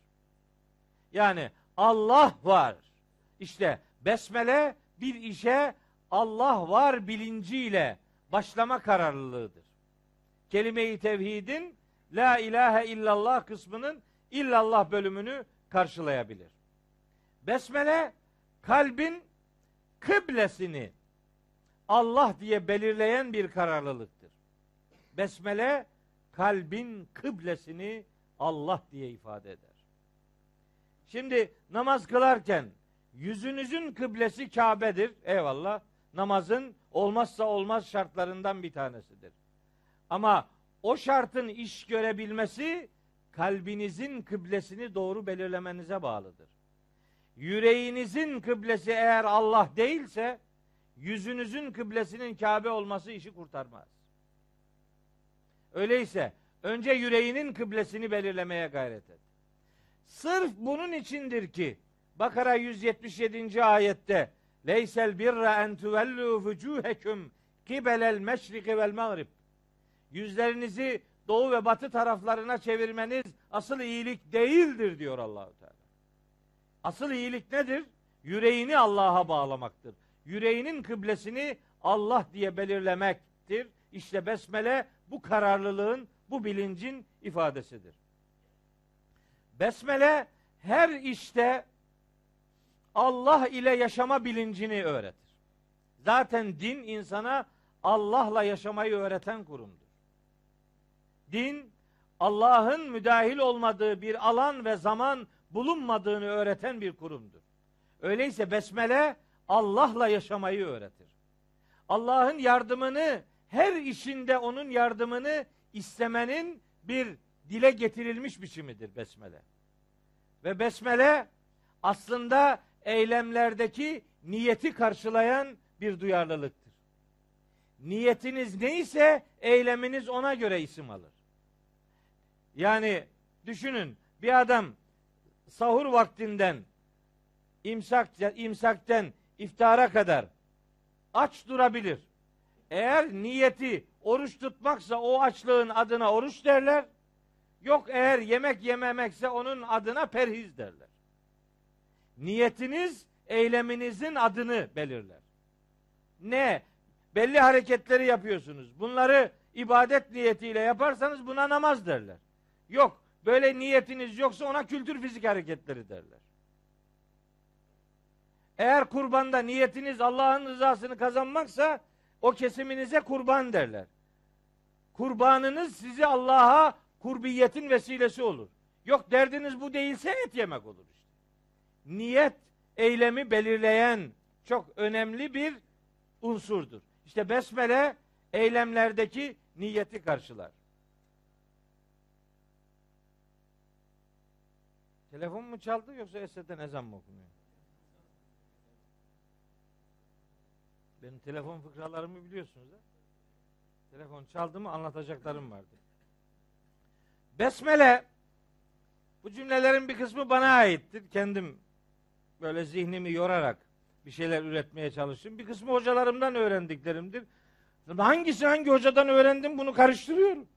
Yani Allah var. İşte besmele bir işe Allah var bilinciyle başlama kararlılığıdır. Kelime-i tevhidin la ilahe illallah kısmının illallah bölümünü karşılayabilir. Besmele kalbin kıblesini Allah diye belirleyen bir kararlılıktır. Besmele kalbin kıblesini Allah diye ifade eder. Şimdi namaz kılarken yüzünüzün kıblesi Kabe'dir. Eyvallah. Namazın olmazsa olmaz şartlarından bir tanesidir. Ama o şartın iş görebilmesi kalbinizin kıblesini doğru belirlemenize bağlıdır. Yüreğinizin kıblesi eğer Allah değilse yüzünüzün kıblesinin Kabe olması işi kurtarmaz. Öyleyse önce yüreğinin kıblesini belirlemeye gayret et. Sırf bunun içindir ki Bakara 177. ayette Leysel birra en tuvellu vucuhekum kibelel meşriki vel mağrib Yüzlerinizi doğu ve batı taraflarına çevirmeniz asıl iyilik değildir diyor Allahu Teala. Asıl iyilik nedir? Yüreğini Allah'a bağlamaktır. Yüreğinin kıblesini Allah diye belirlemektir. İşte besmele bu kararlılığın, bu bilincin ifadesidir. Besmele her işte Allah ile yaşama bilincini öğretir. Zaten din insana Allah'la yaşamayı öğreten kurumdur. Din Allah'ın müdahil olmadığı bir alan ve zaman bulunmadığını öğreten bir kurumdur. Öyleyse besmele Allah'la yaşamayı öğretir. Allah'ın yardımını her işinde onun yardımını istemenin bir dile getirilmiş biçimidir besmele. Ve besmele aslında eylemlerdeki niyeti karşılayan bir duyarlılıktır. Niyetiniz neyse eyleminiz ona göre isim alır. Yani düşünün bir adam sahur vaktinden imsak imsakten iftara kadar aç durabilir. Eğer niyeti oruç tutmaksa o açlığın adına oruç derler. Yok eğer yemek yememekse onun adına perhiz derler. Niyetiniz eyleminizin adını belirler. Ne? Belli hareketleri yapıyorsunuz. Bunları ibadet niyetiyle yaparsanız buna namaz derler. Yok. Böyle niyetiniz yoksa ona kültür fizik hareketleri derler. Eğer kurbanda niyetiniz Allah'ın rızasını kazanmaksa o kesiminize kurban derler. Kurbanınız sizi Allah'a kurbiyetin vesilesi olur. Yok derdiniz bu değilse et yemek olur işte. Niyet eylemi belirleyen çok önemli bir unsurdur. İşte besmele eylemlerdeki niyeti karşılar. Telefon mu çaldı yoksa Esed'den ezan mı okunuyor? Benim telefon fıkralarımı biliyorsunuz ha? Telefon çaldı mı anlatacaklarım vardı. Besmele bu cümlelerin bir kısmı bana aittir. Kendim böyle zihnimi yorarak bir şeyler üretmeye çalıştım. Bir kısmı hocalarımdan öğrendiklerimdir. Hangisi hangi hocadan öğrendim bunu karıştırıyorum.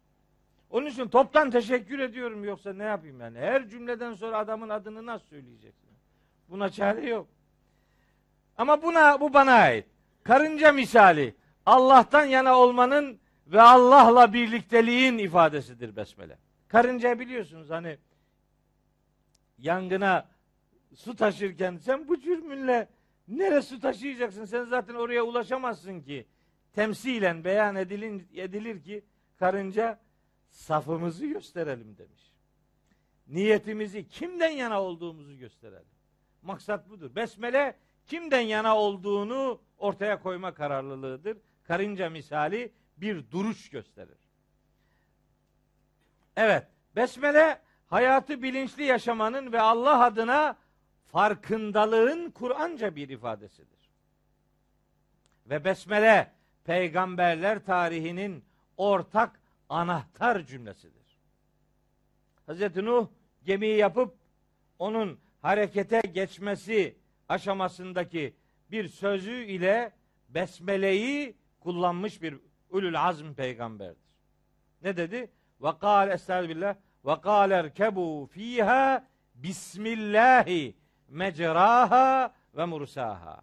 Onun için toptan teşekkür ediyorum yoksa ne yapayım yani? Her cümleden sonra adamın adını nasıl söyleyeceksin? Buna çare yok. Ama buna bu bana ait. Karınca misali Allah'tan yana olmanın ve Allah'la birlikteliğin ifadesidir besmele. Karınca biliyorsunuz hani yangına su taşırken sen bu cürmünle Nereye su taşıyacaksın? Sen zaten oraya ulaşamazsın ki. Temsilen beyan edilin, edilir ki karınca safımızı gösterelim demiş. Niyetimizi kimden yana olduğumuzu gösterelim. Maksat budur. Besmele kimden yana olduğunu ortaya koyma kararlılığıdır. Karınca misali bir duruş gösterir. Evet, besmele hayatı bilinçli yaşamanın ve Allah adına farkındalığın Kur'anca bir ifadesidir. Ve besmele peygamberler tarihinin ortak anahtar cümlesidir. Hz. Nuh gemiyi yapıp onun harekete geçmesi aşamasındaki bir sözü ile besmeleyi kullanmış bir ulul azm peygamberdir. Ne dedi? Ve kâle estağfirullah ve kâle erkebu fîhâ bismillahi mecraha ve mursaha.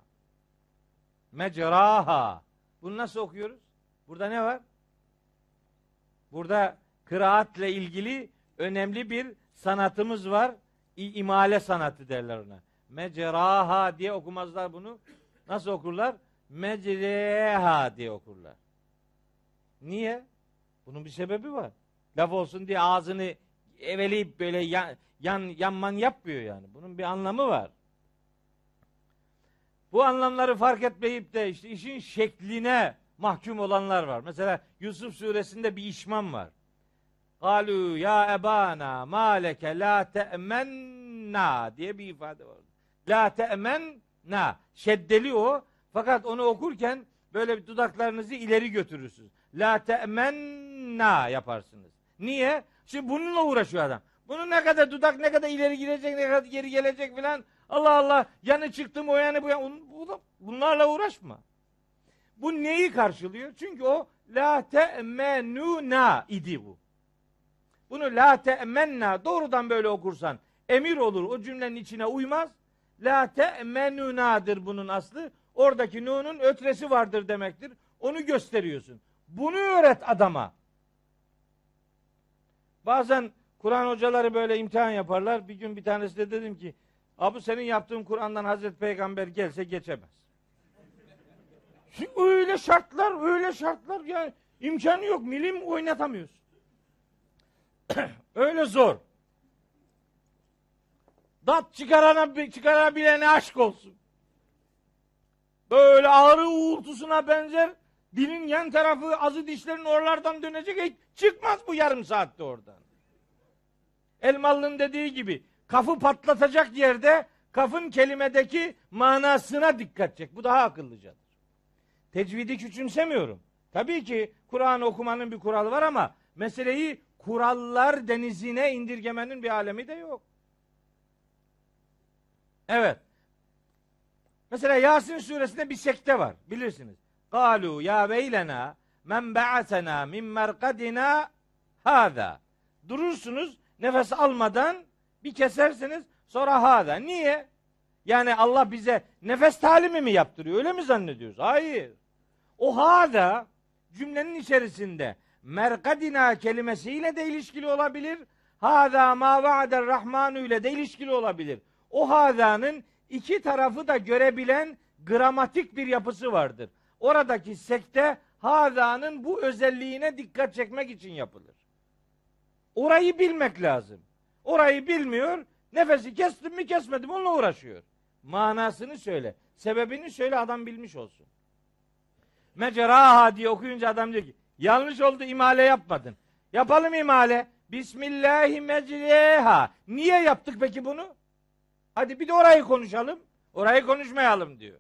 Mecraha. Bunu nasıl okuyoruz? Burada ne var? Burada kıraatle ilgili önemli bir sanatımız var. İmale sanatı derler ona. Mecraha diye okumazlar bunu. Nasıl okurlar? Mecreha diye okurlar. Niye? Bunun bir sebebi var. Laf olsun diye ağzını eveleyip böyle yan, yan yanman yapmıyor yani. Bunun bir anlamı var. Bu anlamları fark etmeyip de işte işin şekline mahkum olanlar var. Mesela Yusuf suresinde bir işman var. Galu ya ebana ma leke la te'menna diye bir ifade var. La te'menna. Şeddeli o. Fakat onu okurken böyle bir dudaklarınızı ileri götürürsünüz. La te'menna yaparsınız. Niye? Şimdi bununla uğraşıyor adam. Bunun ne kadar dudak ne kadar ileri gidecek ne kadar geri gelecek filan. Allah Allah yanı çıktım o yanı bu yanı. Bu- Bunlarla uğraşma. Bu neyi karşılıyor? Çünkü o la te'menuna idi bu. Bunu la te'menna doğrudan böyle okursan emir olur. O cümlenin içine uymaz. La te'menuna'dır bunun aslı. Oradaki nunun ötresi vardır demektir. Onu gösteriyorsun. Bunu öğret adama. Bazen Kur'an hocaları böyle imtihan yaparlar. Bir gün bir tanesi de dedim ki Abi senin yaptığın Kur'an'dan Hazreti Peygamber gelse geçemez. Şimdi öyle şartlar, öyle şartlar yani imkanı yok. Milim oynatamıyorsun. öyle zor. Dat çıkarana, çıkarabilene aşk olsun. Böyle ağrı uğultusuna benzer dilin yan tarafı azı dişlerin oralardan dönecek. Hiç çıkmaz bu yarım saatte oradan. Elmalı'nın dediği gibi kafı patlatacak yerde kafın kelimedeki manasına dikkat çek. Bu daha akıllıcadır. Tecvidi küçümsemiyorum. Tabii ki Kur'an okumanın bir kuralı var ama meseleyi kurallar denizine indirgemenin bir alemi de yok. Evet. Mesela Yasin suresinde bir sekte var. Bilirsiniz. Kalu ya veylena men ba'asena min merkadina hada. Durursunuz nefes almadan bir kesersiniz sonra hada. Niye? Yani Allah bize nefes talimi mi yaptırıyor? Öyle mi zannediyoruz? Hayır. O hada cümlenin içerisinde merkadina kelimesiyle de ilişkili olabilir. Hada ma va'der rahmanu ile de ilişkili olabilir. O hadanın iki tarafı da görebilen gramatik bir yapısı vardır. Oradaki sekte hadanın bu özelliğine dikkat çekmek için yapılır. Orayı bilmek lazım. Orayı bilmiyor, nefesi kestim mi kesmedim onunla uğraşıyor. Manasını söyle, sebebini söyle adam bilmiş olsun. Meceraha diye okuyunca adam diyor ki yanlış oldu imale yapmadın. Yapalım imale. Bismillahi mecreha. Niye yaptık peki bunu? Hadi bir de orayı konuşalım. Orayı konuşmayalım diyor.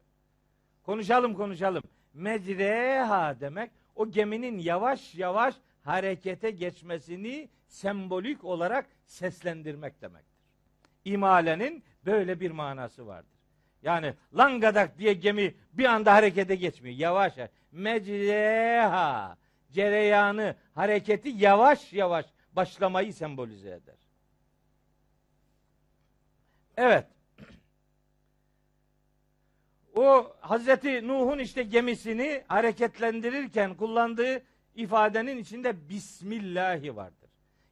Konuşalım konuşalım. Mecreha demek o geminin yavaş yavaş harekete geçmesini sembolik olarak seslendirmek demektir. İmalenin böyle bir manası vardır. Yani langadak diye gemi bir anda harekete geçmiyor. Yavaş yavaş. Mecreha. Cereyanı, hareketi yavaş yavaş başlamayı sembolize eder. Evet. O Hazreti Nuh'un işte gemisini hareketlendirirken kullandığı ifadenin içinde Bismillahi vardır.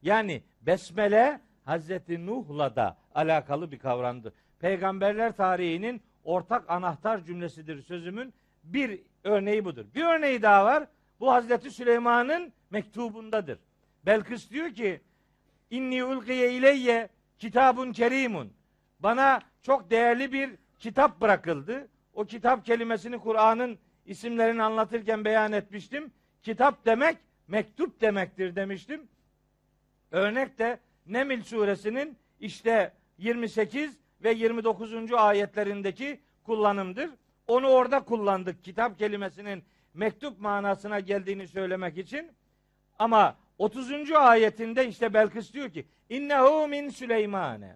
Yani besmele Hazreti Nuh'la da alakalı bir kavramdır. Peygamberler tarihinin ortak anahtar cümlesidir sözümün bir örneği budur. Bir örneği daha var. Bu Hazreti Süleyman'ın mektubundadır. Belkıs diyor ki inni ulkiye ileyye kitabun kerimun. Bana çok değerli bir kitap bırakıldı. O kitap kelimesini Kur'an'ın isimlerini anlatırken beyan etmiştim. Kitap demek mektup demektir demiştim. Örnek de Nemil suresinin işte 28 ve 29. ayetlerindeki kullanımdır. Onu orada kullandık kitap kelimesinin mektup manasına geldiğini söylemek için. Ama 30. ayetinde işte Belkıs diyor ki innehu min Süleymane.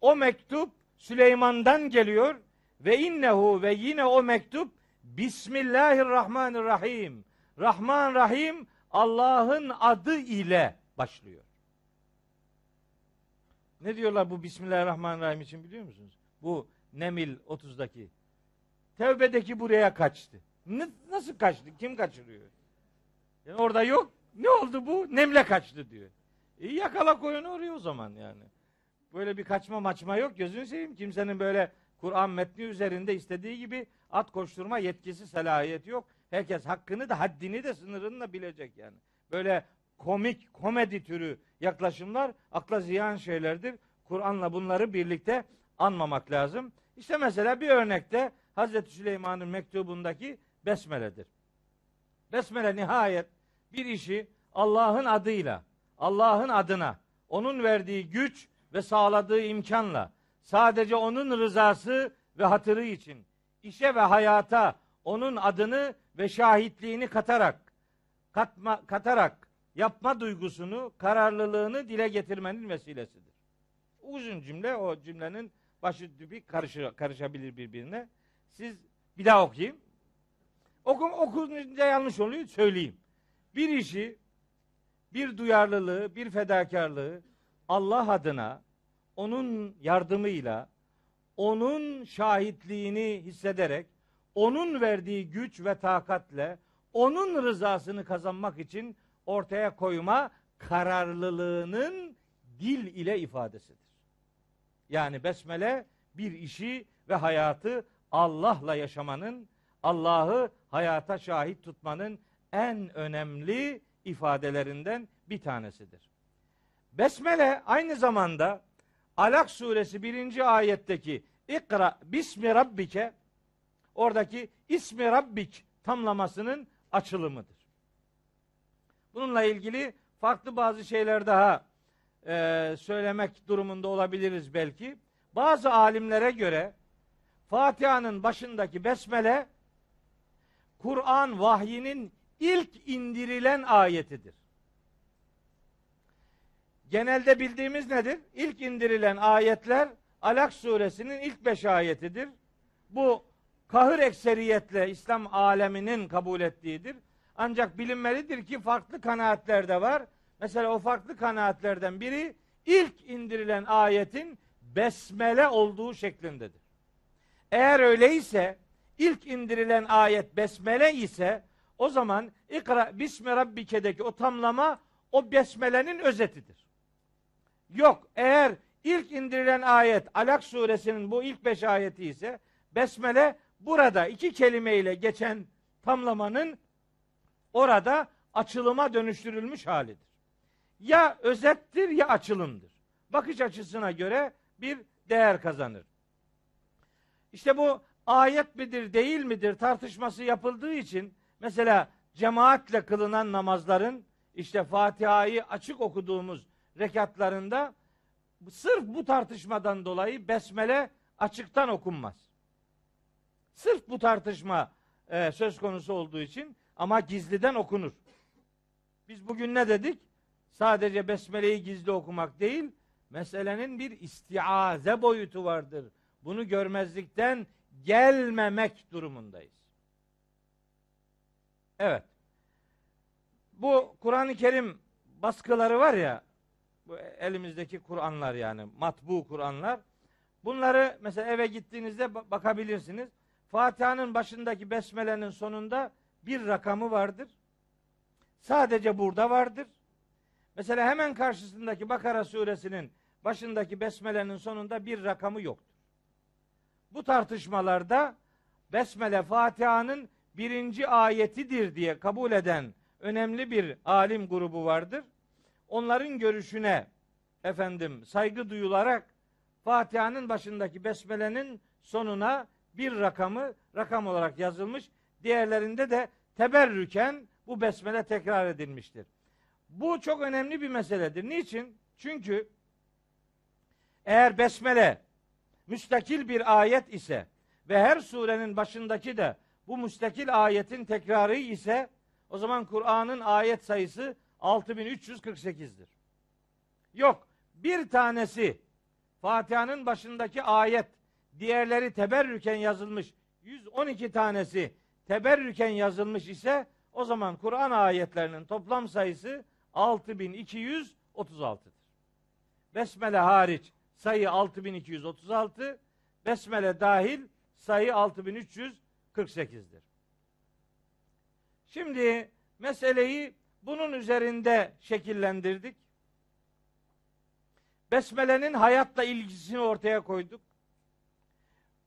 O mektup Süleyman'dan geliyor ve innehu ve yine o mektup Bismillahirrahmanirrahim. Rahman Rahim Allah'ın adı ile başlıyor. Ne diyorlar bu Bismillahirrahmanirrahim için biliyor musunuz? Bu Nemil 30'daki. Tevbedeki buraya kaçtı. Nasıl kaçtı? Kim kaçırıyor? Yani orada yok. Ne oldu bu? Nemle kaçtı diyor. E yakala koyunu oraya o zaman yani. Böyle bir kaçma maçma yok. Gözünü seveyim. Kimsenin böyle Kur'an metni üzerinde istediği gibi at koşturma yetkisi, salahiyeti yok. Herkes hakkını da haddini de sınırını da bilecek yani. Böyle komik, komedi türü yaklaşımlar akla ziyan şeylerdir. Kur'an'la bunları birlikte anmamak lazım. İşte mesela bir örnekte Hazreti Süleyman'ın mektubundaki besmeledir. Besmele nihayet bir işi Allah'ın adıyla, Allah'ın adına, onun verdiği güç ve sağladığı imkanla sadece onun rızası ve hatırı için işe ve hayata onun adını ve şahitliğini katarak katma, katarak yapma duygusunu, kararlılığını dile getirmenin vesilesidir. Uzun cümle o cümlenin başı dübi karışı, karışabilir birbirine. Siz bir daha okuyayım. Okum, okunca yanlış oluyor söyleyeyim. Bir işi, bir duyarlılığı, bir fedakarlığı Allah adına, onun yardımıyla, onun şahitliğini hissederek, onun verdiği güç ve takatle, onun rızasını kazanmak için ortaya koyma kararlılığının dil ile ifadesidir. Yani besmele bir işi ve hayatı Allah'la yaşamanın, Allah'ı hayata şahit tutmanın en önemli ifadelerinden bir tanesidir. Besmele aynı zamanda Alak suresi birinci ayetteki İkra bismi rabbike oradaki ismi rabbik tamlamasının açılımıdır. Bununla ilgili farklı bazı şeyler daha e, söylemek durumunda olabiliriz belki. Bazı alimlere göre Fatiha'nın başındaki besmele Kur'an vahyinin ilk indirilen ayetidir. Genelde bildiğimiz nedir? İlk indirilen ayetler Alak suresinin ilk beş ayetidir. Bu kahır ekseriyetle İslam aleminin kabul ettiğidir. Ancak bilinmelidir ki farklı kanaatler de var. Mesela o farklı kanaatlerden biri ilk indirilen ayetin besmele olduğu şeklindedir. Eğer öyleyse ilk indirilen ayet besmele ise o zaman ikra bismi rabbike'deki o tamlama o besmelenin özetidir. Yok eğer ilk indirilen ayet Alak suresinin bu ilk beş ayeti ise besmele burada iki kelimeyle geçen tamlamanın orada açılıma dönüştürülmüş halidir. Ya özettir ya açılımdır. Bakış açısına göre bir değer kazanır. İşte bu ayet midir değil midir tartışması yapıldığı için mesela cemaatle kılınan namazların işte Fatiha'yı açık okuduğumuz rekatlarında sırf bu tartışmadan dolayı besmele açıktan okunmaz. Sırf bu tartışma e, söz konusu olduğu için ama gizliden okunur. Biz bugün ne dedik? Sadece besmeleyi gizli okumak değil, meselenin bir istiaze boyutu vardır. Bunu görmezlikten gelmemek durumundayız. Evet. Bu Kur'an-ı Kerim baskıları var ya, bu elimizdeki Kur'anlar yani matbu Kur'anlar. Bunları mesela eve gittiğinizde bakabilirsiniz. Fatiha'nın başındaki besmelenin sonunda bir rakamı vardır. Sadece burada vardır. Mesela hemen karşısındaki Bakara suresinin başındaki besmelenin sonunda bir rakamı yoktur. Bu tartışmalarda Besmele Fatiha'nın birinci ayetidir diye kabul eden önemli bir alim grubu vardır. Onların görüşüne efendim saygı duyularak Fatiha'nın başındaki besmelenin sonuna bir rakamı rakam olarak yazılmış. Diğerlerinde de teberrüken bu besmele tekrar edilmiştir. Bu çok önemli bir meseledir. Niçin? Çünkü eğer besmele müstakil bir ayet ise ve her surenin başındaki de bu müstakil ayetin tekrarı ise o zaman Kur'an'ın ayet sayısı 6348'dir. Yok. Bir tanesi Fatiha'nın başındaki ayet, diğerleri teberrüken yazılmış 112 tanesi teberrüken yazılmış ise o zaman Kur'an ayetlerinin toplam sayısı 6236'dır. Besmele hariç sayı 6236, Besmele dahil sayı 6348'dir. Şimdi meseleyi bunun üzerinde şekillendirdik. Besmele'nin hayatla ilgisini ortaya koyduk.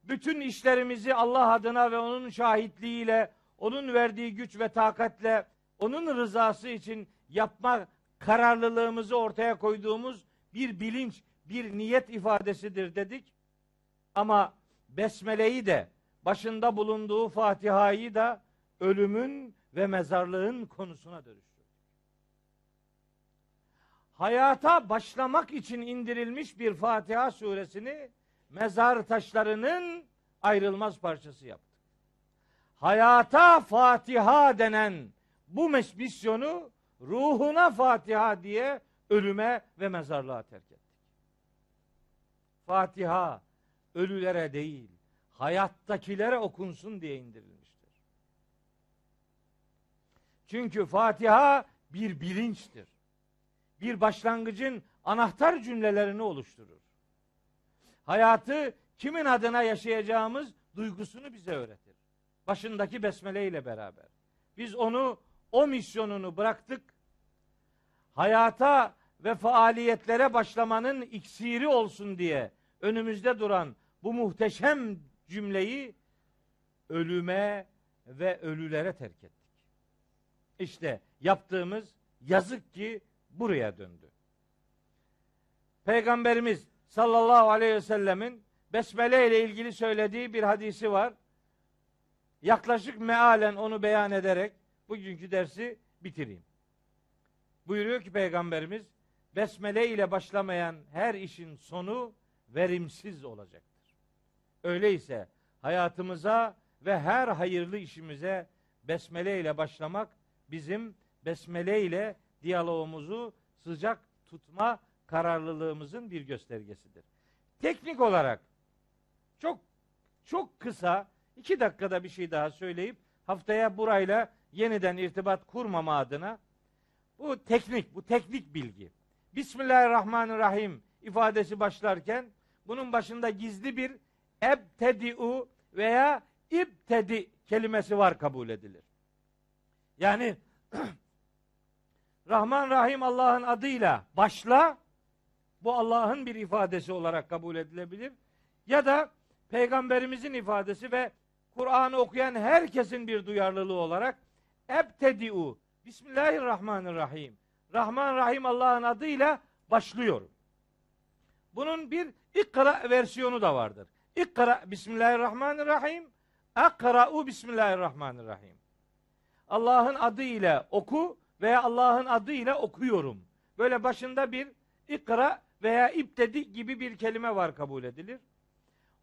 Bütün işlerimizi Allah adına ve onun şahitliğiyle, onun verdiği güç ve takatle, onun rızası için yapma kararlılığımızı ortaya koyduğumuz bir bilinç, bir niyet ifadesidir dedik. Ama Besmele'yi de, başında bulunduğu Fatiha'yı da ölümün ve mezarlığın konusuna dönüştürdük. Hayata başlamak için indirilmiş bir Fatiha suresini mezar taşlarının ayrılmaz parçası yaptık. Hayata Fatiha denen bu misyonu ruhuna Fatiha diye ölüme ve mezarlığa terk ettik. Fatiha ölülere değil, hayattakilere okunsun diye indirilmiştir. Çünkü Fatiha bir bilinçtir. Bir başlangıcın anahtar cümlelerini oluşturur. Hayatı kimin adına yaşayacağımız duygusunu bize öğretir. Başındaki besmele ile beraber. Biz onu o misyonunu bıraktık. Hayata ve faaliyetlere başlamanın iksiri olsun diye önümüzde duran bu muhteşem cümleyi ölüme ve ölülere terk ettik. İşte yaptığımız yazık ki buraya döndü. Peygamberimiz sallallahu aleyhi ve sellemin besmele ile ilgili söylediği bir hadisi var. Yaklaşık mealen onu beyan ederek bugünkü dersi bitireyim. Buyuruyor ki Peygamberimiz besmele ile başlamayan her işin sonu verimsiz olacaktır. Öyleyse hayatımıza ve her hayırlı işimize besmele ile başlamak bizim besmele ile diyalogumuzu sıcak tutma kararlılığımızın bir göstergesidir. Teknik olarak çok çok kısa iki dakikada bir şey daha söyleyip haftaya burayla yeniden irtibat kurmama adına bu teknik, bu teknik bilgi. Bismillahirrahmanirrahim ifadesi başlarken bunun başında gizli bir ebtedi'u veya ibtedi kelimesi var kabul edilir. Yani Rahman Rahim Allah'ın adıyla başla bu Allah'ın bir ifadesi olarak kabul edilebilir. Ya da peygamberimizin ifadesi ve Kur'an'ı okuyan herkesin bir duyarlılığı olarak ebtedi'u Bismillahirrahmanirrahim. Rahman Rahim Allah'ın adıyla başlıyorum. Bunun bir ikra versiyonu da vardır. İkra Bismillahirrahmanirrahim. Akra'u Bismillahirrahmanirrahim. Allah'ın adı ile oku veya Allah'ın adı ile okuyorum. Böyle başında bir ikra veya iptedi gibi bir kelime var kabul edilir.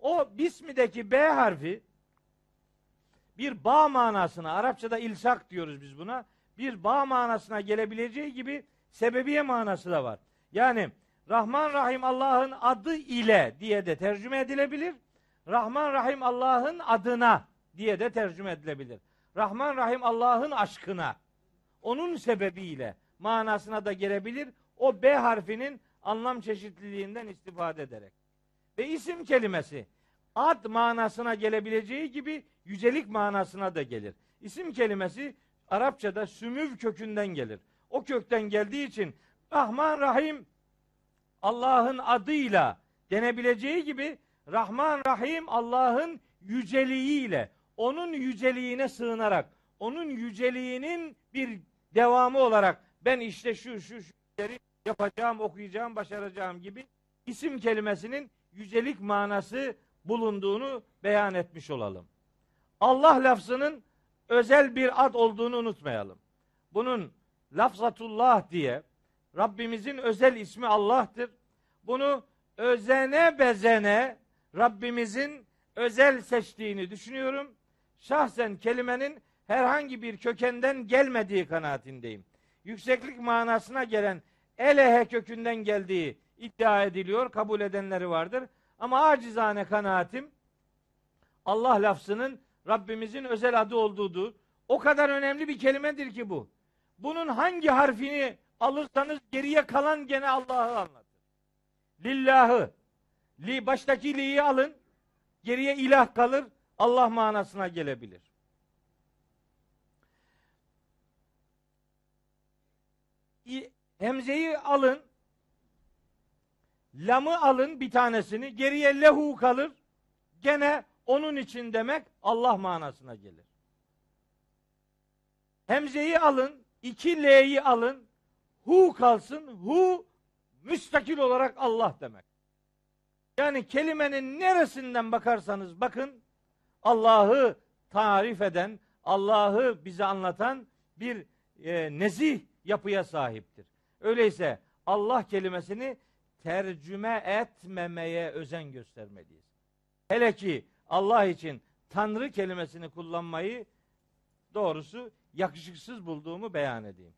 O bismideki B harfi bir bağ manasına, Arapçada ilsak diyoruz biz buna. Bir bağ manasına gelebileceği gibi sebebiye manası da var. Yani Rahman Rahim Allah'ın adı ile diye de tercüme edilebilir. Rahman Rahim Allah'ın adına diye de tercüme edilebilir. Rahman Rahim Allah'ın aşkına, onun sebebiyle manasına da gelebilir. O B harfinin anlam çeşitliliğinden istifade ederek. Ve isim kelimesi ad manasına gelebileceği gibi yücelik manasına da gelir. İsim kelimesi Arapçada sümüv kökünden gelir. O kökten geldiği için Rahman Rahim Allah'ın adıyla denebileceği gibi Rahman Rahim Allah'ın yüceliğiyle, onun yüceliğine sığınarak, onun yüceliğinin bir devamı olarak ben işte şu şu şu yapacağım, okuyacağım, başaracağım gibi isim kelimesinin yücelik manası bulunduğunu beyan etmiş olalım. Allah lafzının özel bir ad olduğunu unutmayalım. Bunun lafzatullah diye Rabbimizin özel ismi Allah'tır. Bunu özene bezene Rabbimizin özel seçtiğini düşünüyorum. Şahsen kelimenin herhangi bir kökenden gelmediği kanaatindeyim. Yükseklik manasına gelen elehe kökünden geldiği iddia ediliyor. Kabul edenleri vardır. Ama acizane kanaatim Allah lafzının Rabbimizin özel adı olduğudur. O kadar önemli bir kelimedir ki bu. Bunun hangi harfini alırsanız geriye kalan gene Allah'ı anlatır. Lillahı. Li baştaki li'yi alın. Geriye ilah kalır. Allah manasına gelebilir. Hemzeyi alın. Lamı alın bir tanesini. Geriye lehu kalır. Gene onun için demek Allah manasına gelir. Hemzeyi alın. iki L'yi alın. Hu kalsın. Hu müstakil olarak Allah demek. Yani kelimenin neresinden bakarsanız bakın Allah'ı tarif eden, Allah'ı bize anlatan bir e, nezih yapıya sahiptir. Öyleyse Allah kelimesini tercüme etmemeye özen göstermeliyiz. Hele ki Allah için Tanrı kelimesini kullanmayı doğrusu yakışıksız bulduğumu beyan edeyim.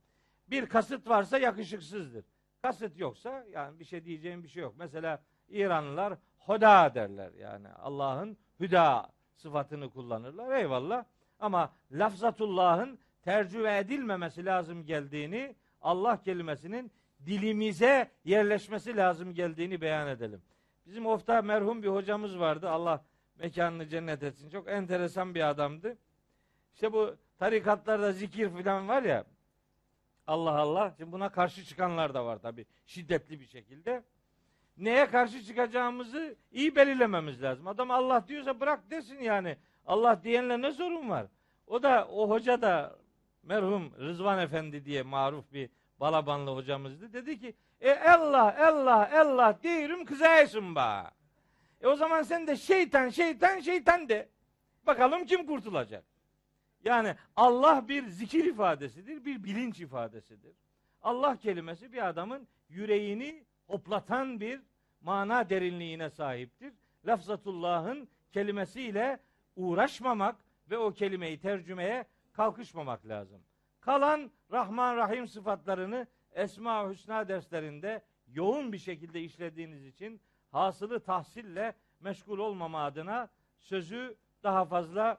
Bir kasıt varsa yakışıksızdır. Kasıt yoksa yani bir şey diyeceğim bir şey yok. Mesela İranlılar hoda derler. Yani Allah'ın hüda sıfatını kullanırlar. Eyvallah. Ama lafzatullah'ın tercüme edilmemesi lazım geldiğini, Allah kelimesinin dilimize yerleşmesi lazım geldiğini beyan edelim. Bizim ofta merhum bir hocamız vardı. Allah mekanını cennet etsin. Çok enteresan bir adamdı. İşte bu tarikatlarda zikir falan var ya. Allah Allah. Şimdi buna karşı çıkanlar da var tabi. Şiddetli bir şekilde. Neye karşı çıkacağımızı iyi belirlememiz lazım. Adam Allah diyorsa bırak desin yani. Allah diyenle ne sorun var? O da o hoca da merhum Rızvan Efendi diye maruf bir Balabanlı hocamızdı. Dedi ki e Allah Allah Allah diyorum kızaysın ba. E o zaman sen de şeytan şeytan şeytan de. Bakalım kim kurtulacak? Yani Allah bir zikir ifadesidir, bir bilinç ifadesidir. Allah kelimesi bir adamın yüreğini hoplatan bir mana derinliğine sahiptir. Lafzatullah'ın kelimesiyle uğraşmamak ve o kelimeyi tercümeye kalkışmamak lazım. Kalan Rahman Rahim sıfatlarını Esma Hüsna derslerinde yoğun bir şekilde işlediğiniz için hasılı tahsille meşgul olmama adına sözü daha fazla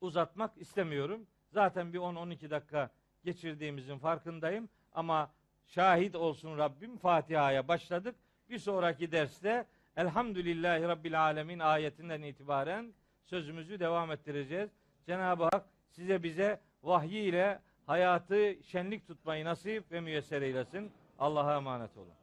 uzatmak istemiyorum. Zaten bir 10-12 dakika geçirdiğimizin farkındayım ama şahit olsun Rabbim Fatiha'ya başladık. Bir sonraki derste Elhamdülillahi Rabbil Alemin ayetinden itibaren sözümüzü devam ettireceğiz. Cenab-ı Hak size bize vahyi ile hayatı şenlik tutmayı nasip ve müyesser eylesin. Allah'a emanet olun.